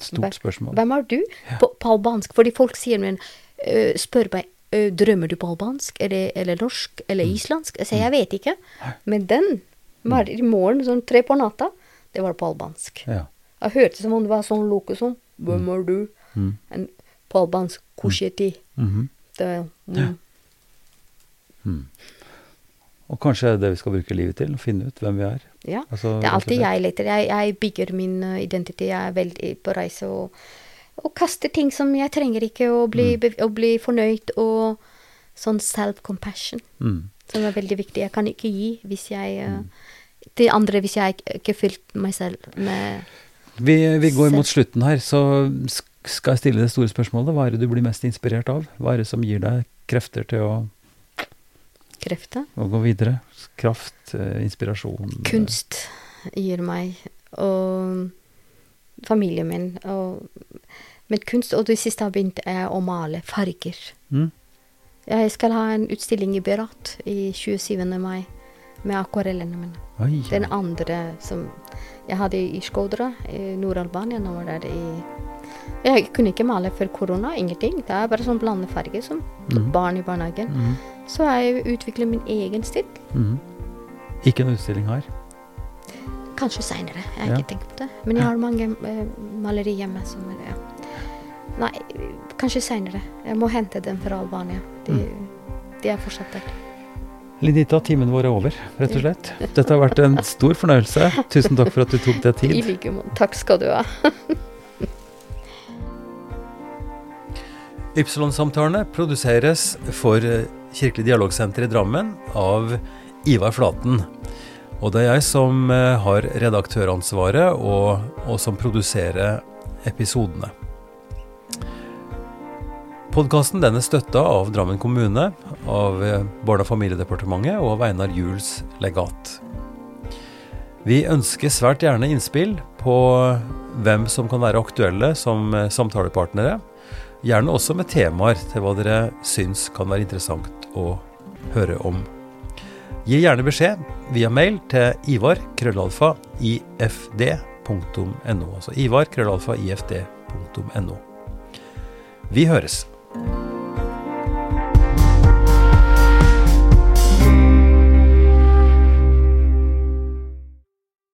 Et stort spørsmål. Hvem er du? På, på albansk. Fordi folk sier men, uh, spør meg uh, drømmer du på albansk eller, eller norsk eller Mm. islandsk. Jeg sier jeg vet ikke. Men den var i morgen sånn tre på natta. Det var på albansk. Ja. Jeg hørte som om det var sånn loke som Hvem er du? Mm. En, på albansk kusheti. Mm. Det, mm. Og kanskje det det vi skal bruke livet til, å finne ut hvem vi er. Ja. Altså, Det er alltid jeg leter. Jeg, jeg bygger min uh, identitet. Jeg er veldig på reise og, og kaster ting som jeg trenger ikke, og bli, Mm. og bli fornøyd. Og sånn self-compassion, Mm. som er veldig viktig. Jeg kan ikke gi hvis jeg uh, Mm. Til andre hvis jeg ikke- ikke fylt meg selv med Vi, vi går mot slutten her, så skal jeg stille det store spørsmålet. Hva er det du blir mest inspirert av? Hva er det som gir deg krefter til å, krefter. å gå videre? Kraft, eh, inspirasjon? eh, Kunst gir meg, og familien min. Og, men kunst, og det siste har begynt, er å male farger. Mm? Jeg skal ha en utstilling i Berat i 27. mai med akvarellene mine. Oi, Den andre som jeg hadde i Skodra i Nord-Albania. Nå var det i Jeg kunne ikke male før korona. Ingenting. Det er bare sånn blandefarge som mm. barn i barnehagen. Mm. Så jeg utvikler min egen stil. Mm. Ikke en utstilling her. Kanskje seinere. Jeg har Ja. ikke tenkt på det. Men jeg har mange eh, malerier hjemme som er ja. Nei, kanskje seinere. Jeg må hente dem fra Albania. De, Mm. de er fortsatt der. Lidita, timen vår er over, rett og slett. Dette har vært en stor fornøyelse. Tusen takk for at du tok deg tid. I like måte. Takk skal du ha. Ypsilon-samtalene produseres for Kirkelig dialogsenter i Drammen av Ivar Flaten. Og det er jeg som eh, har redaktøransvaret, og, og som produserer episodene. Podkasten er støtta av Drammen kommune, av Barne- og familiedepartementet og av Einar Juels legat. Vi ønsker svært gjerne innspill på hvem som kan være aktuelle som samtalepartnere. Gjerne også med temaer til hva dere syns kan være interessant å høre om. Gi gjerne beskjed via mail til ivar krøllalfa ifd.no. Altså ivar krøllalfa ifd.no. Vi høres. Bye.